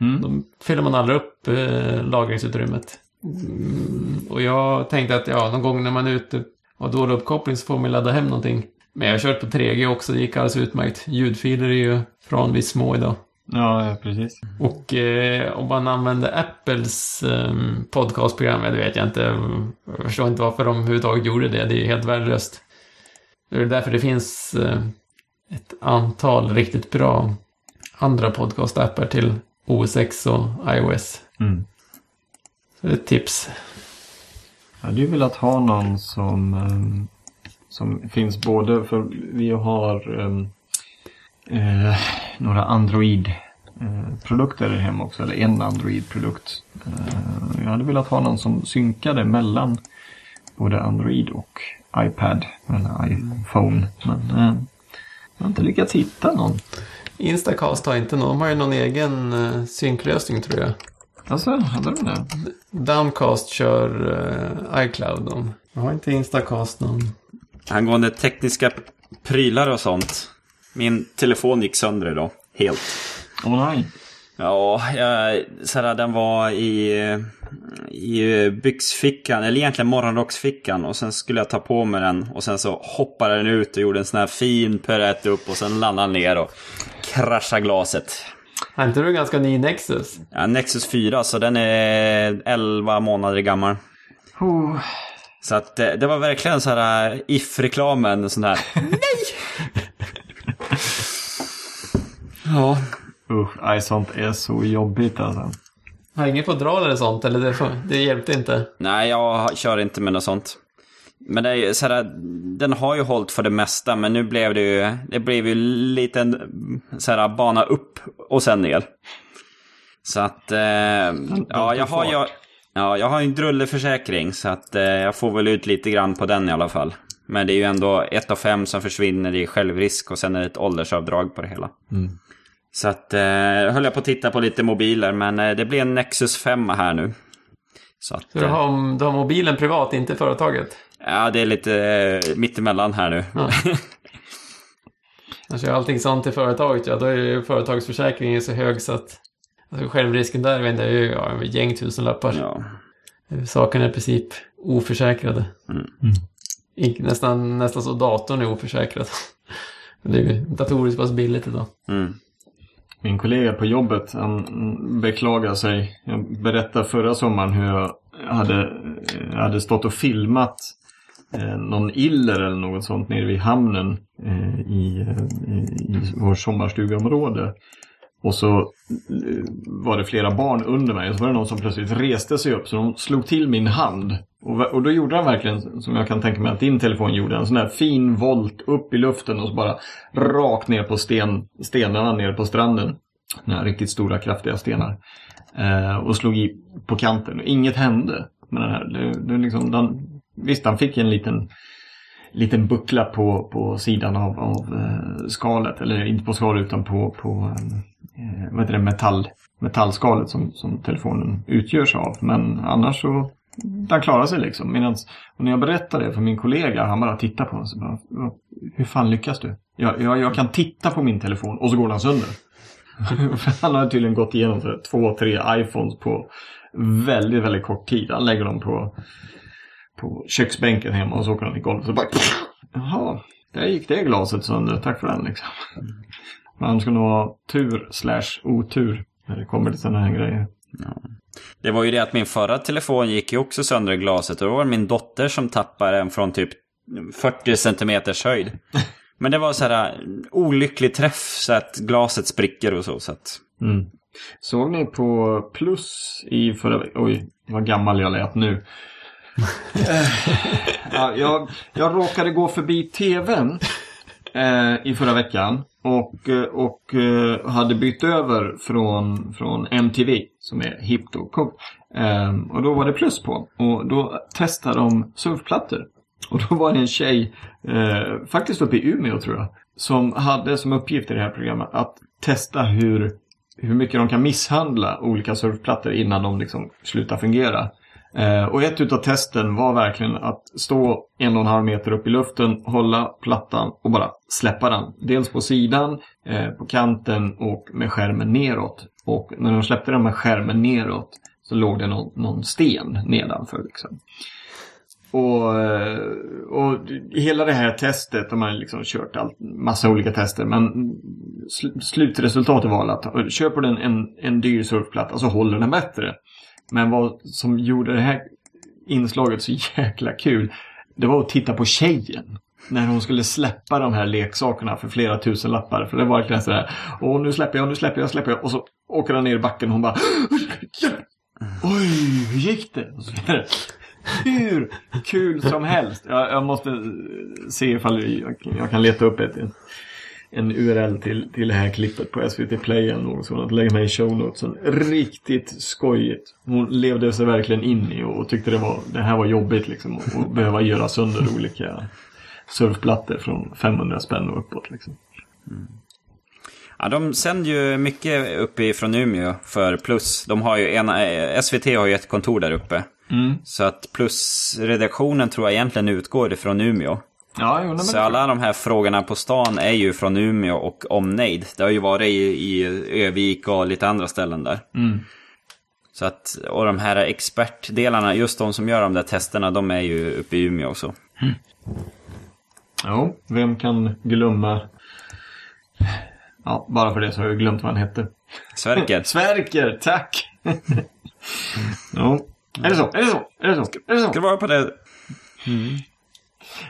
S2: Mm.
S1: Då fyller man aldrig upp eh, lagringsutrymmet. Mm, och jag tänkte att ja, någon gång när man är ute och har dålig uppkoppling så får man ladda hem någonting. Men jag har kört på 3G också, det gick alldeles utmärkt. Ljudfiler är ju förhållandevis små idag.
S2: Ja, precis.
S1: Och eh, om man använder Apples eh, podcastprogram, det vet jag inte. Jag förstår inte varför de överhuvudtaget gjorde det. Det är ju helt värdelöst. Det är därför det finns eh, ett antal riktigt bra andra podcastappar till OS och iOS.
S2: Mm.
S1: Så det är ett tips.
S2: Jag hade ju velat ha någon som, ehm, som finns både för vi har ehm, eh, några Android-produkter hemma också, eller en Android-produkt. Eh, jag hade velat ha någon som synkade mellan både Android och iPad, eller iPhone. Men eh, jag har inte lyckats hitta någon.
S1: Instacast har inte någon, de har ju någon egen eh, synklösning tror jag.
S2: Alltså, hade de det?
S1: Downcast kör eh, iCloud. De. Jag har inte Instacast någon.
S3: Angående tekniska prylar och sånt. Min telefon gick sönder idag. Helt.
S2: Åh nej.
S3: Ja, jag, såhär, den var i, i byxfickan, eller egentligen morgonrocksfickan. Och sen skulle jag ta på mig den. Och sen så hoppade den ut och gjorde en sån här fin piruett upp. Och sen landade den ner och kraschade glaset.
S1: Är inte du ganska ny Nexus?
S3: Ja, Nexus 4, så den är 11 månader gammal.
S2: Oh.
S3: Så att det, det var verkligen så här if-reklamen, sån här Ja,
S2: Usch, nej, sånt är så jobbigt alltså.
S1: Har ingen fodral eller sånt? Eller det, det hjälpte inte?
S3: nej jag kör inte med något sånt. Men det är ju så här, den har ju hållit för det mesta, men nu blev det ju, det blev ju lite så här, bana upp och sen ner. Så att, eh, ja, jag har ju, ja, jag har en drulleförsäkring, så att eh, jag får väl ut lite grann på den i alla fall. Men det är ju ändå ett av fem som försvinner i självrisk och sen är det ett åldersavdrag på det hela. Så att, eh, jag höll jag på att titta på lite mobiler, men eh, det blir en Nexus 5 här nu. Så att,
S1: Så du
S3: eh,
S1: har, du har mobilen privat, inte företaget?
S3: Ja, det är lite eh, mittemellan här nu.
S1: Ja. Jag kör allting sånt till företaget, ja. Då är ju företagsförsäkringen så hög så att alltså självrisken där är ju ja, en gäng tusenlappar.
S3: ja.
S1: Sakerna är i princip oförsäkrade.
S3: Mm.
S1: In- Nästan, nästan så datorn är oförsäkrad. Det är ju datorer så pass billigt idag.
S3: Mm.
S2: Min kollega på jobbet, han beklagar sig. Jag berättade förra sommaren hur jag hade, jag hade stått och filmat eh, någon iller eller något sånt nere vid hamnen eh, i, eh, i, i vår sommarstugeområde. Och så eh, var det flera barn under mig och så var det någon som plötsligt reste sig upp så de slog till min hand. Och, och då gjorde han verkligen, som jag kan tänka mig att din telefon gjorde, en sån här fin volt upp i luften och så bara rakt ner på sten, stenarna nere på stranden. Några riktigt stora kraftiga stenar. Eh, och slog i på kanten. Och inget hände med den här. Det, det liksom, den, visst, han fick en liten liten buckla på, på sidan av, av eh, skalet. Eller inte på skalet utan på, på eh, Eh, vad heter det, metall, metallskalet som, som telefonen utgörs av. Men annars så den klarar sig liksom. Medans, och när jag berättar det för min kollega, han bara tittar på den bara, hur fan lyckas du? Jag, jag, jag kan titta på min telefon och så går den sönder. Han har tydligen gått igenom så två, tre iPhones på väldigt, väldigt kort tid. Han lägger dem på, på köksbänken hemma och så åker han i golvet och bara Jaha, där gick det glaset sönder. Tack för den liksom. Man ska nog ha tur slash otur när det kommer till sådana här grejer.
S3: Det var ju det att min förra telefon gick ju också sönder i glaset och då var det min dotter som tappade den från typ 40 centimeters höjd. Men det var så här äh, olycklig träff så att glaset spricker och så. så att...
S2: Mm. Såg ni på Plus i förra veckan? Oj, vad gammal jag lät nu. Ja, jag, jag råkade gå förbi tvn eh, i förra veckan och, eh, och eh, hade bytt över från, från MTV som är hippt och ehm, coolt. Och då var det Plus på och då testade de surfplattor. Och då var det en tjej, eh, faktiskt uppe i Umeå tror jag, som hade som uppgift i det här programmet att testa hur, hur mycket de kan misshandla olika surfplattor innan de liksom slutar fungera. Eh, och ett utav testen var verkligen att stå en och en halv meter upp i luften, hålla plattan och bara släppa den. Dels på sidan, eh, på kanten och med skärmen neråt. Och när de släppte den med skärmen neråt så låg det någon, någon sten nedanför. Liksom. Och, eh, och hela det här testet, de har liksom kört all, massa olika tester, men sl slutresultatet var att köper du en, en, en dyr surfplatta så håller den bättre. Men vad som gjorde det här inslaget så jäkla kul, det var att titta på tjejen. När hon skulle släppa de här leksakerna för flera tusen lappar. För det var verkligen sådär, åh nu släpper jag, nu släpper jag, släpper jag. Och så åker han ner i backen och hon bara, oj, hur gick det? Och så hur kul som helst. Jag, jag måste se ifall jag, jag, kan leta upp ett, en URL till, till det här klippet på SVT Play eller något sånt. Lägga med i show notesen. Riktigt skojigt. Hon levde sig verkligen in i och tyckte det, var, det här var jobbigt liksom. Att behöva göra sönder olika surfplattor från 500 spänn och uppåt liksom. Mm.
S3: Ja, de sänder ju mycket uppifrån Umeå för Plus. De har ju ena, eh, SVT har ju ett kontor där uppe. Mm. Så att Plus-redaktionen tror jag egentligen utgår ifrån Umeå. Ja, jo, så alla de här frågorna på stan är ju från Umeå och omnejd. Det har ju varit i, i Övik och lite andra ställen där. Mm. Så att, och de här expertdelarna, just de som gör de där testerna, de är ju uppe i Umeå också. Mm.
S2: Ja, vem kan glömma... Ja, bara för det så har jag glömt vad han hette.
S3: Sverker.
S2: Sverker, tack! ja. Är det så? Är det så? Är det så? Är det så?
S3: Ska det vara på det?
S2: Mm.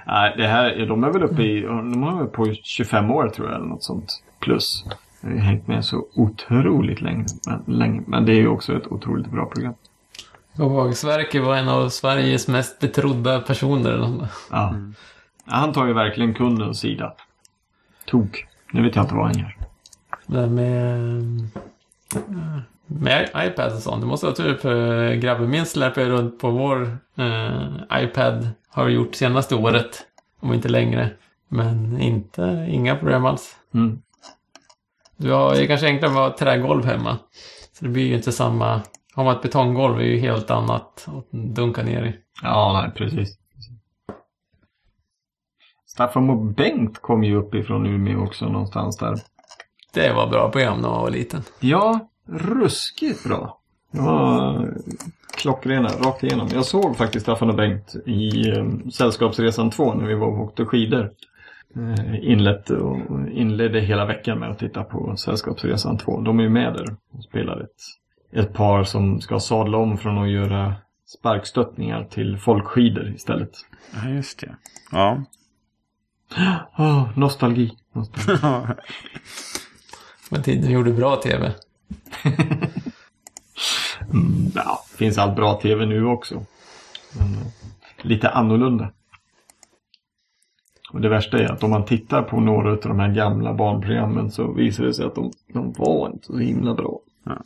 S2: Nej, det här, de är väl uppe i, de har väl på 25 år tror jag eller något sånt. Plus. Jag har hängt med så otroligt länge. Men, länge. men det är ju också ett otroligt bra program.
S1: Och Sverker var en av Sveriges mest betrodda personer.
S2: Ja. Mm. ja. Han tar ju verkligen kundens sida. Tok. Nu vet jag inte vad han gör.
S1: Det med... Med iPad och sånt. Det måste vara tur för grabben min släpper runt på vår eh, iPad har vi gjort senaste året. Om inte längre. Men inte, inga problem alls. Mm. Du har ju kanske enklare att ha trägolv hemma. Så det blir ju inte samma... Har man ett betonggolv är ju helt annat att dunka ner i.
S2: Ja, nej, precis. Staffan och Bengt kom ju uppifrån Umeå också någonstans där.
S1: Det var bra program när man var liten.
S2: Ja, ruskigt bra. Det var klockrena, rakt igenom. Jag såg faktiskt Staffan och Bengt i um, Sällskapsresan 2 när vi var och åkte skidor. Uh, inlett och inledde hela veckan med att titta på Sällskapsresan 2. De är ju med där och spelar ett, ett par som ska sadla om från att göra sparkstöttningar till folkskidor istället.
S3: Ja, just det. Ja.
S2: Oh, nostalgi. nostalgi.
S1: Men tiden gjorde bra tv.
S2: mm, ja, finns allt bra tv nu också. Men, eh, lite annorlunda. Och det värsta är att om man tittar på några av de här gamla barnprogrammen så visar det sig att de, de var inte så himla bra. Ja.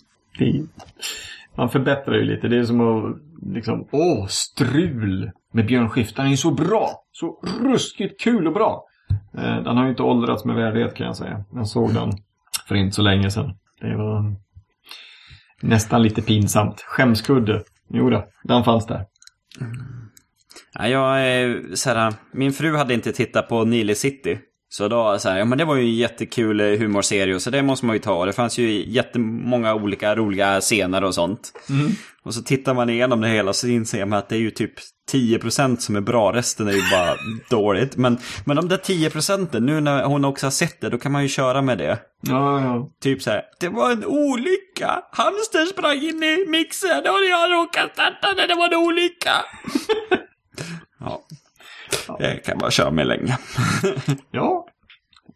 S2: Man förbättrar ju lite. Det är som att liksom, åh, strul med Björn Skifte. Han är ju så bra! Så ruskigt kul och bra! Eh, den har ju inte åldrats med värdighet kan jag säga. Jag såg den för inte så länge sedan. Det var nästan lite pinsamt. Skämskudde. Jo då, den fanns där.
S3: Mm. Ja, jag, såhär, min fru hade inte tittat på Nile City. Så då, så här, ja men det var ju en jättekul eh, humorserie så det måste man ju ta. Det fanns ju jättemånga olika roliga scener och sånt. Mm. Och så tittar man igenom det hela så inser man att det är ju typ 10% som är bra, resten är ju bara dåligt. Men, men de där 10% nu när hon också har sett det, då kan man ju köra med det.
S2: Ja, ja.
S3: Typ så här, det var en olycka. Hamster sprang in i mixen och jag råkade starta när det var en olycka. ja. Det kan bara köra med länge.
S2: ja.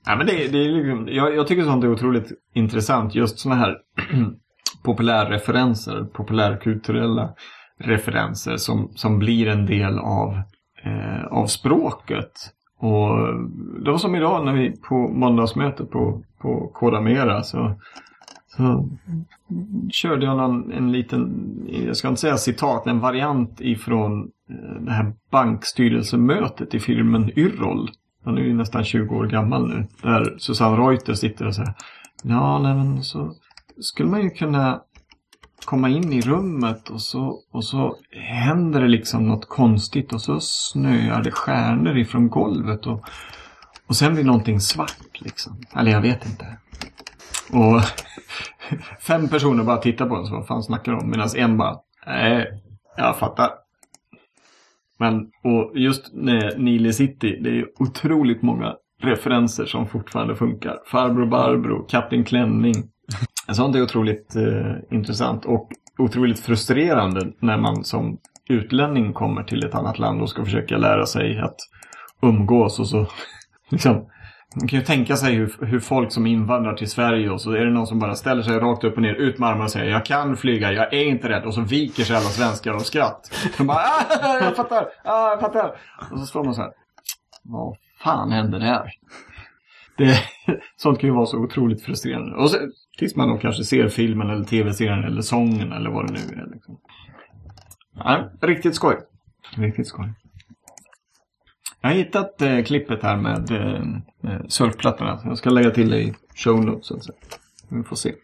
S2: Ja, men det, det är liksom, jag, jag tycker sånt är otroligt intressant. Just sådana här populärreferenser, populärkulturella referenser som, som blir en del av, eh, av språket. Och det var som idag när vi på måndagsmötet på, på Kodamera så, så körde jag någon, en liten, jag ska inte säga citat, en variant ifrån eh, det här bankstyrelsemötet i filmen Yrrol. Han är ju nästan 20 år gammal nu. Där Susanne Reuter sitter och säger Ja, nej men så skulle man ju kunna komma in i rummet och så, och så händer det liksom något konstigt och så snöar det stjärnor ifrån golvet och, och sen blir någonting svart liksom. Eller jag vet inte. Och fem personer bara tittar på oss, vad fan snackar de om? Medan en bara, nej, jag fattar. Men och just Nile City, det är otroligt många referenser som fortfarande funkar. Farbror Barbro, Kapten Klänning. Sånt är otroligt eh, intressant och otroligt frustrerande när man som utlänning kommer till ett annat land och ska försöka lära sig att umgås och så liksom man kan ju tänka sig hur, hur folk som invandrar till Sverige och så är det någon som bara ställer sig rakt upp och ner, ut med armarna och säger jag kan flyga, jag är inte rädd. Och så viker sig alla svenskar av skratt. De bara ah, jag fattar, ah, jag fattar. Och så står man så här, vad fan hände där? Det, sånt kan ju vara så otroligt frustrerande. Och så, tills man då kanske ser filmen eller tv-serien eller sången eller vad det nu är. Liksom. Ja, riktigt skoj. Riktigt skoj. Jag har hittat eh, klippet här med eh, eh surfplattorna. Jag ska lägga till det i show notes. Vi får se.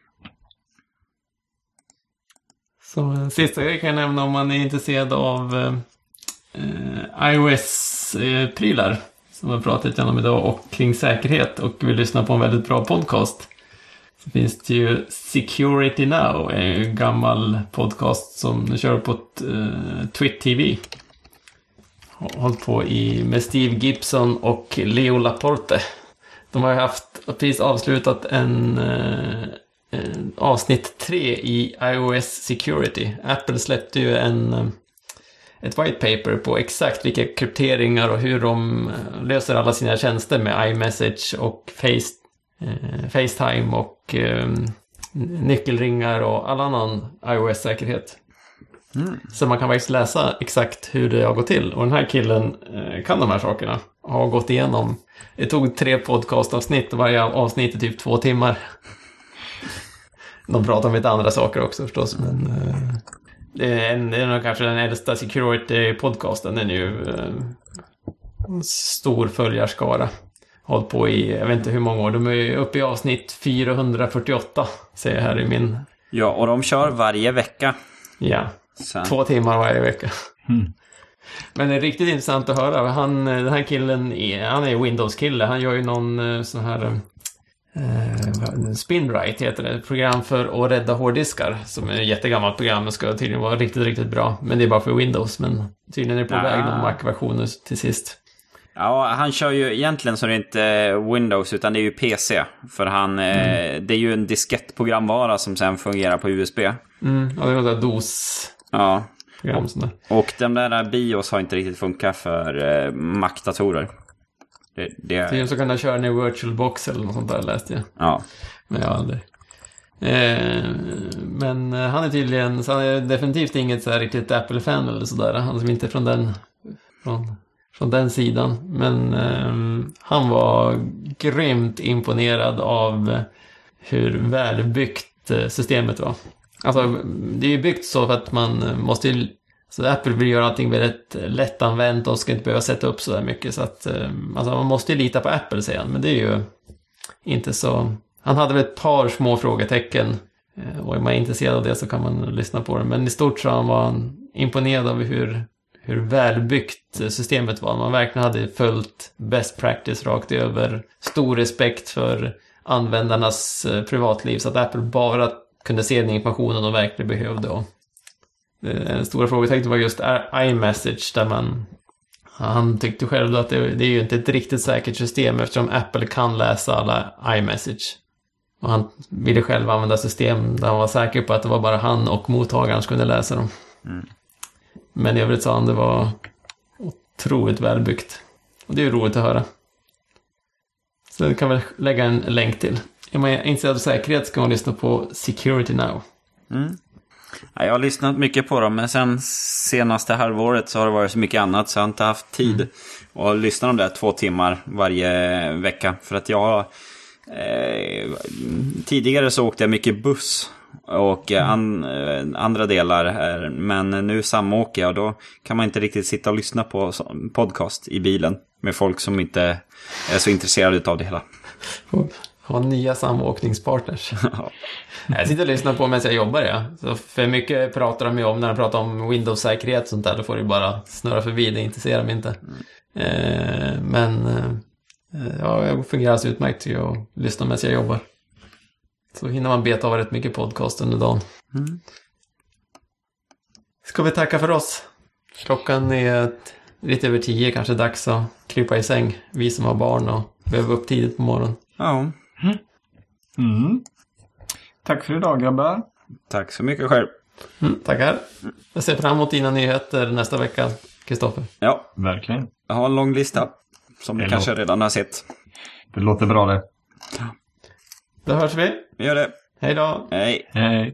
S1: Som en eh, sista jag kan nämna om man är intresserad av eh, eh iOS-prylar. Eh, som vi har pratat lite om idag och kring säkerhet och vill lyssna på en väldigt bra podcast. Så finns det ju Security Now, en gammal podcast som kör på eh, Twit TV hållit på i, med Steve Gibson och Leo Laporte. De har ju haft precis avslutat en, eh, en avsnitt 3 i iOS Security. Apple släppte ju en, eh, ett white paper på exakt vilka krypteringar och hur de eh, löser alla sina tjänster med iMessage och Face, eh, Facetime och eh, nyckelringar och all annan iOS-säkerhet. Mm. Så man kan faktiskt läsa exakt hur det har gått till. Och den här killen eh, kan de här sakerna. Har gått igenom. Det tog tre podcastavsnitt och varje avsnitt är typ två timmar. De pratar om lite andra saker också förstås. Men, eh, det, är en, det är nog kanske den äldsta security-podcasten. Den är ju eh, en stor följarskara. Hållit på i, jag vet inte hur många år. De är uppe i avsnitt 448. Ser jag här i min...
S3: Ja, och de kör varje vecka.
S1: Ja. Sen. Två timmar varje vecka. Mm. Men det är riktigt intressant att höra. Han, den här killen, är, han är Windows-kille. Han gör ju någon eh, sån här... Eh, Spinright heter det. Program för att rädda hårddiskar. Som är ett jättegammalt program och ska tydligen vara riktigt, riktigt bra. Men det är bara för Windows. Men tydligen är det på ja. väg någon Mac-version till sist.
S3: Ja, han kör ju egentligen så är det inte Windows utan det är ju PC. För han, eh, mm. det är ju en diskettprogramvara som sen fungerar på USB.
S1: Mm, ja, det är något DOS
S3: Ja. Och, och den där BIOS har inte riktigt funkat för eh, Mac-datorer.
S1: Det, det... Tydligen så kan den köra ner VirtualBox eller något sånt där läste jag.
S3: Ja.
S1: Men jag aldrig. Eh, men eh, han är tydligen, så han är definitivt inget så här riktigt Apple-fan eller sådär. Han som inte är från den, från, från den sidan. Men eh, han var grymt imponerad av hur välbyggt eh, systemet var. Alltså, det är ju byggt så för att man eh, måste ju... Så Apple vill göra allting väldigt lättanvänt och ska inte behöva sätta upp så där mycket. Så att, eh, alltså man måste ju lita på Apple säger han, men det är ju inte så... Han hade väl ett par små frågetecken. Eh, och är man intresserad av det så kan man lyssna på det. Men i stort så var han imponerad av hur, hur välbyggt systemet var. Man verkligen hade följt best practice rakt över. Stor respekt för användarnas privatliv. Så att Apple bara kunde se den informationen de verkligen behövde. Och den stora frågetecknet var just iMessage där man han tyckte själv att det, det är ju inte ett riktigt säkert system eftersom Apple kan läsa alla iMessage. Och han ville själv använda system där han var säker på att det var bara han och mottagaren som kunde läsa dem. Mm. Men i övrigt sa han det var otroligt välbyggt. Och det är ju roligt att höra. Så det kan väl lägga en länk till. Är man intresserad av säkerhet ska man lyssna på Security Now.
S3: Mm. jag har lyssnat mycket på dem, men sen senaste halvåret så har det varit så mycket annat så jag har inte haft tid mm. att lyssna de där två timmar varje vecka. För att jag... Eh, tidigare så åkte jag mycket buss och mm. an, eh, andra delar här. Men nu samåker jag och då kan man inte riktigt sitta och lyssna på podcast i bilen med folk som inte är så intresserade av det hela.
S1: Ha nya samåkningspartners. jag sitter och lyssnar på medan jag jobbar, ja. Så för mycket pratar de ju om när de pratar om Windows-säkerhet och sånt där. Då får du bara snurra förbi, det intresserar mig inte. Eh, men eh, ja, det fungerar alltså utmärkt jag att lyssna medan jag jobbar. Så hinner man beta av rätt mycket podcast under dagen.
S3: Mm.
S1: Ska vi tacka för oss? Klockan är lite över tio, kanske dags att krypa i säng. Vi som har barn och behöver upp tidigt på morgonen.
S3: Ja,
S2: Mm. Tack för idag grabbar.
S3: tack så mycket själv.
S1: Mm, tackar. Jag ser fram emot dina nyheter nästa vecka, Kristoffer.
S3: Ja,
S2: Verkligen.
S3: jag har en lång lista. Som ni kanske redan har sett.
S2: Det låter bra det.
S1: Då hörs vi.
S3: Vi gör det.
S1: Hej då!
S3: Hej.
S2: Hej.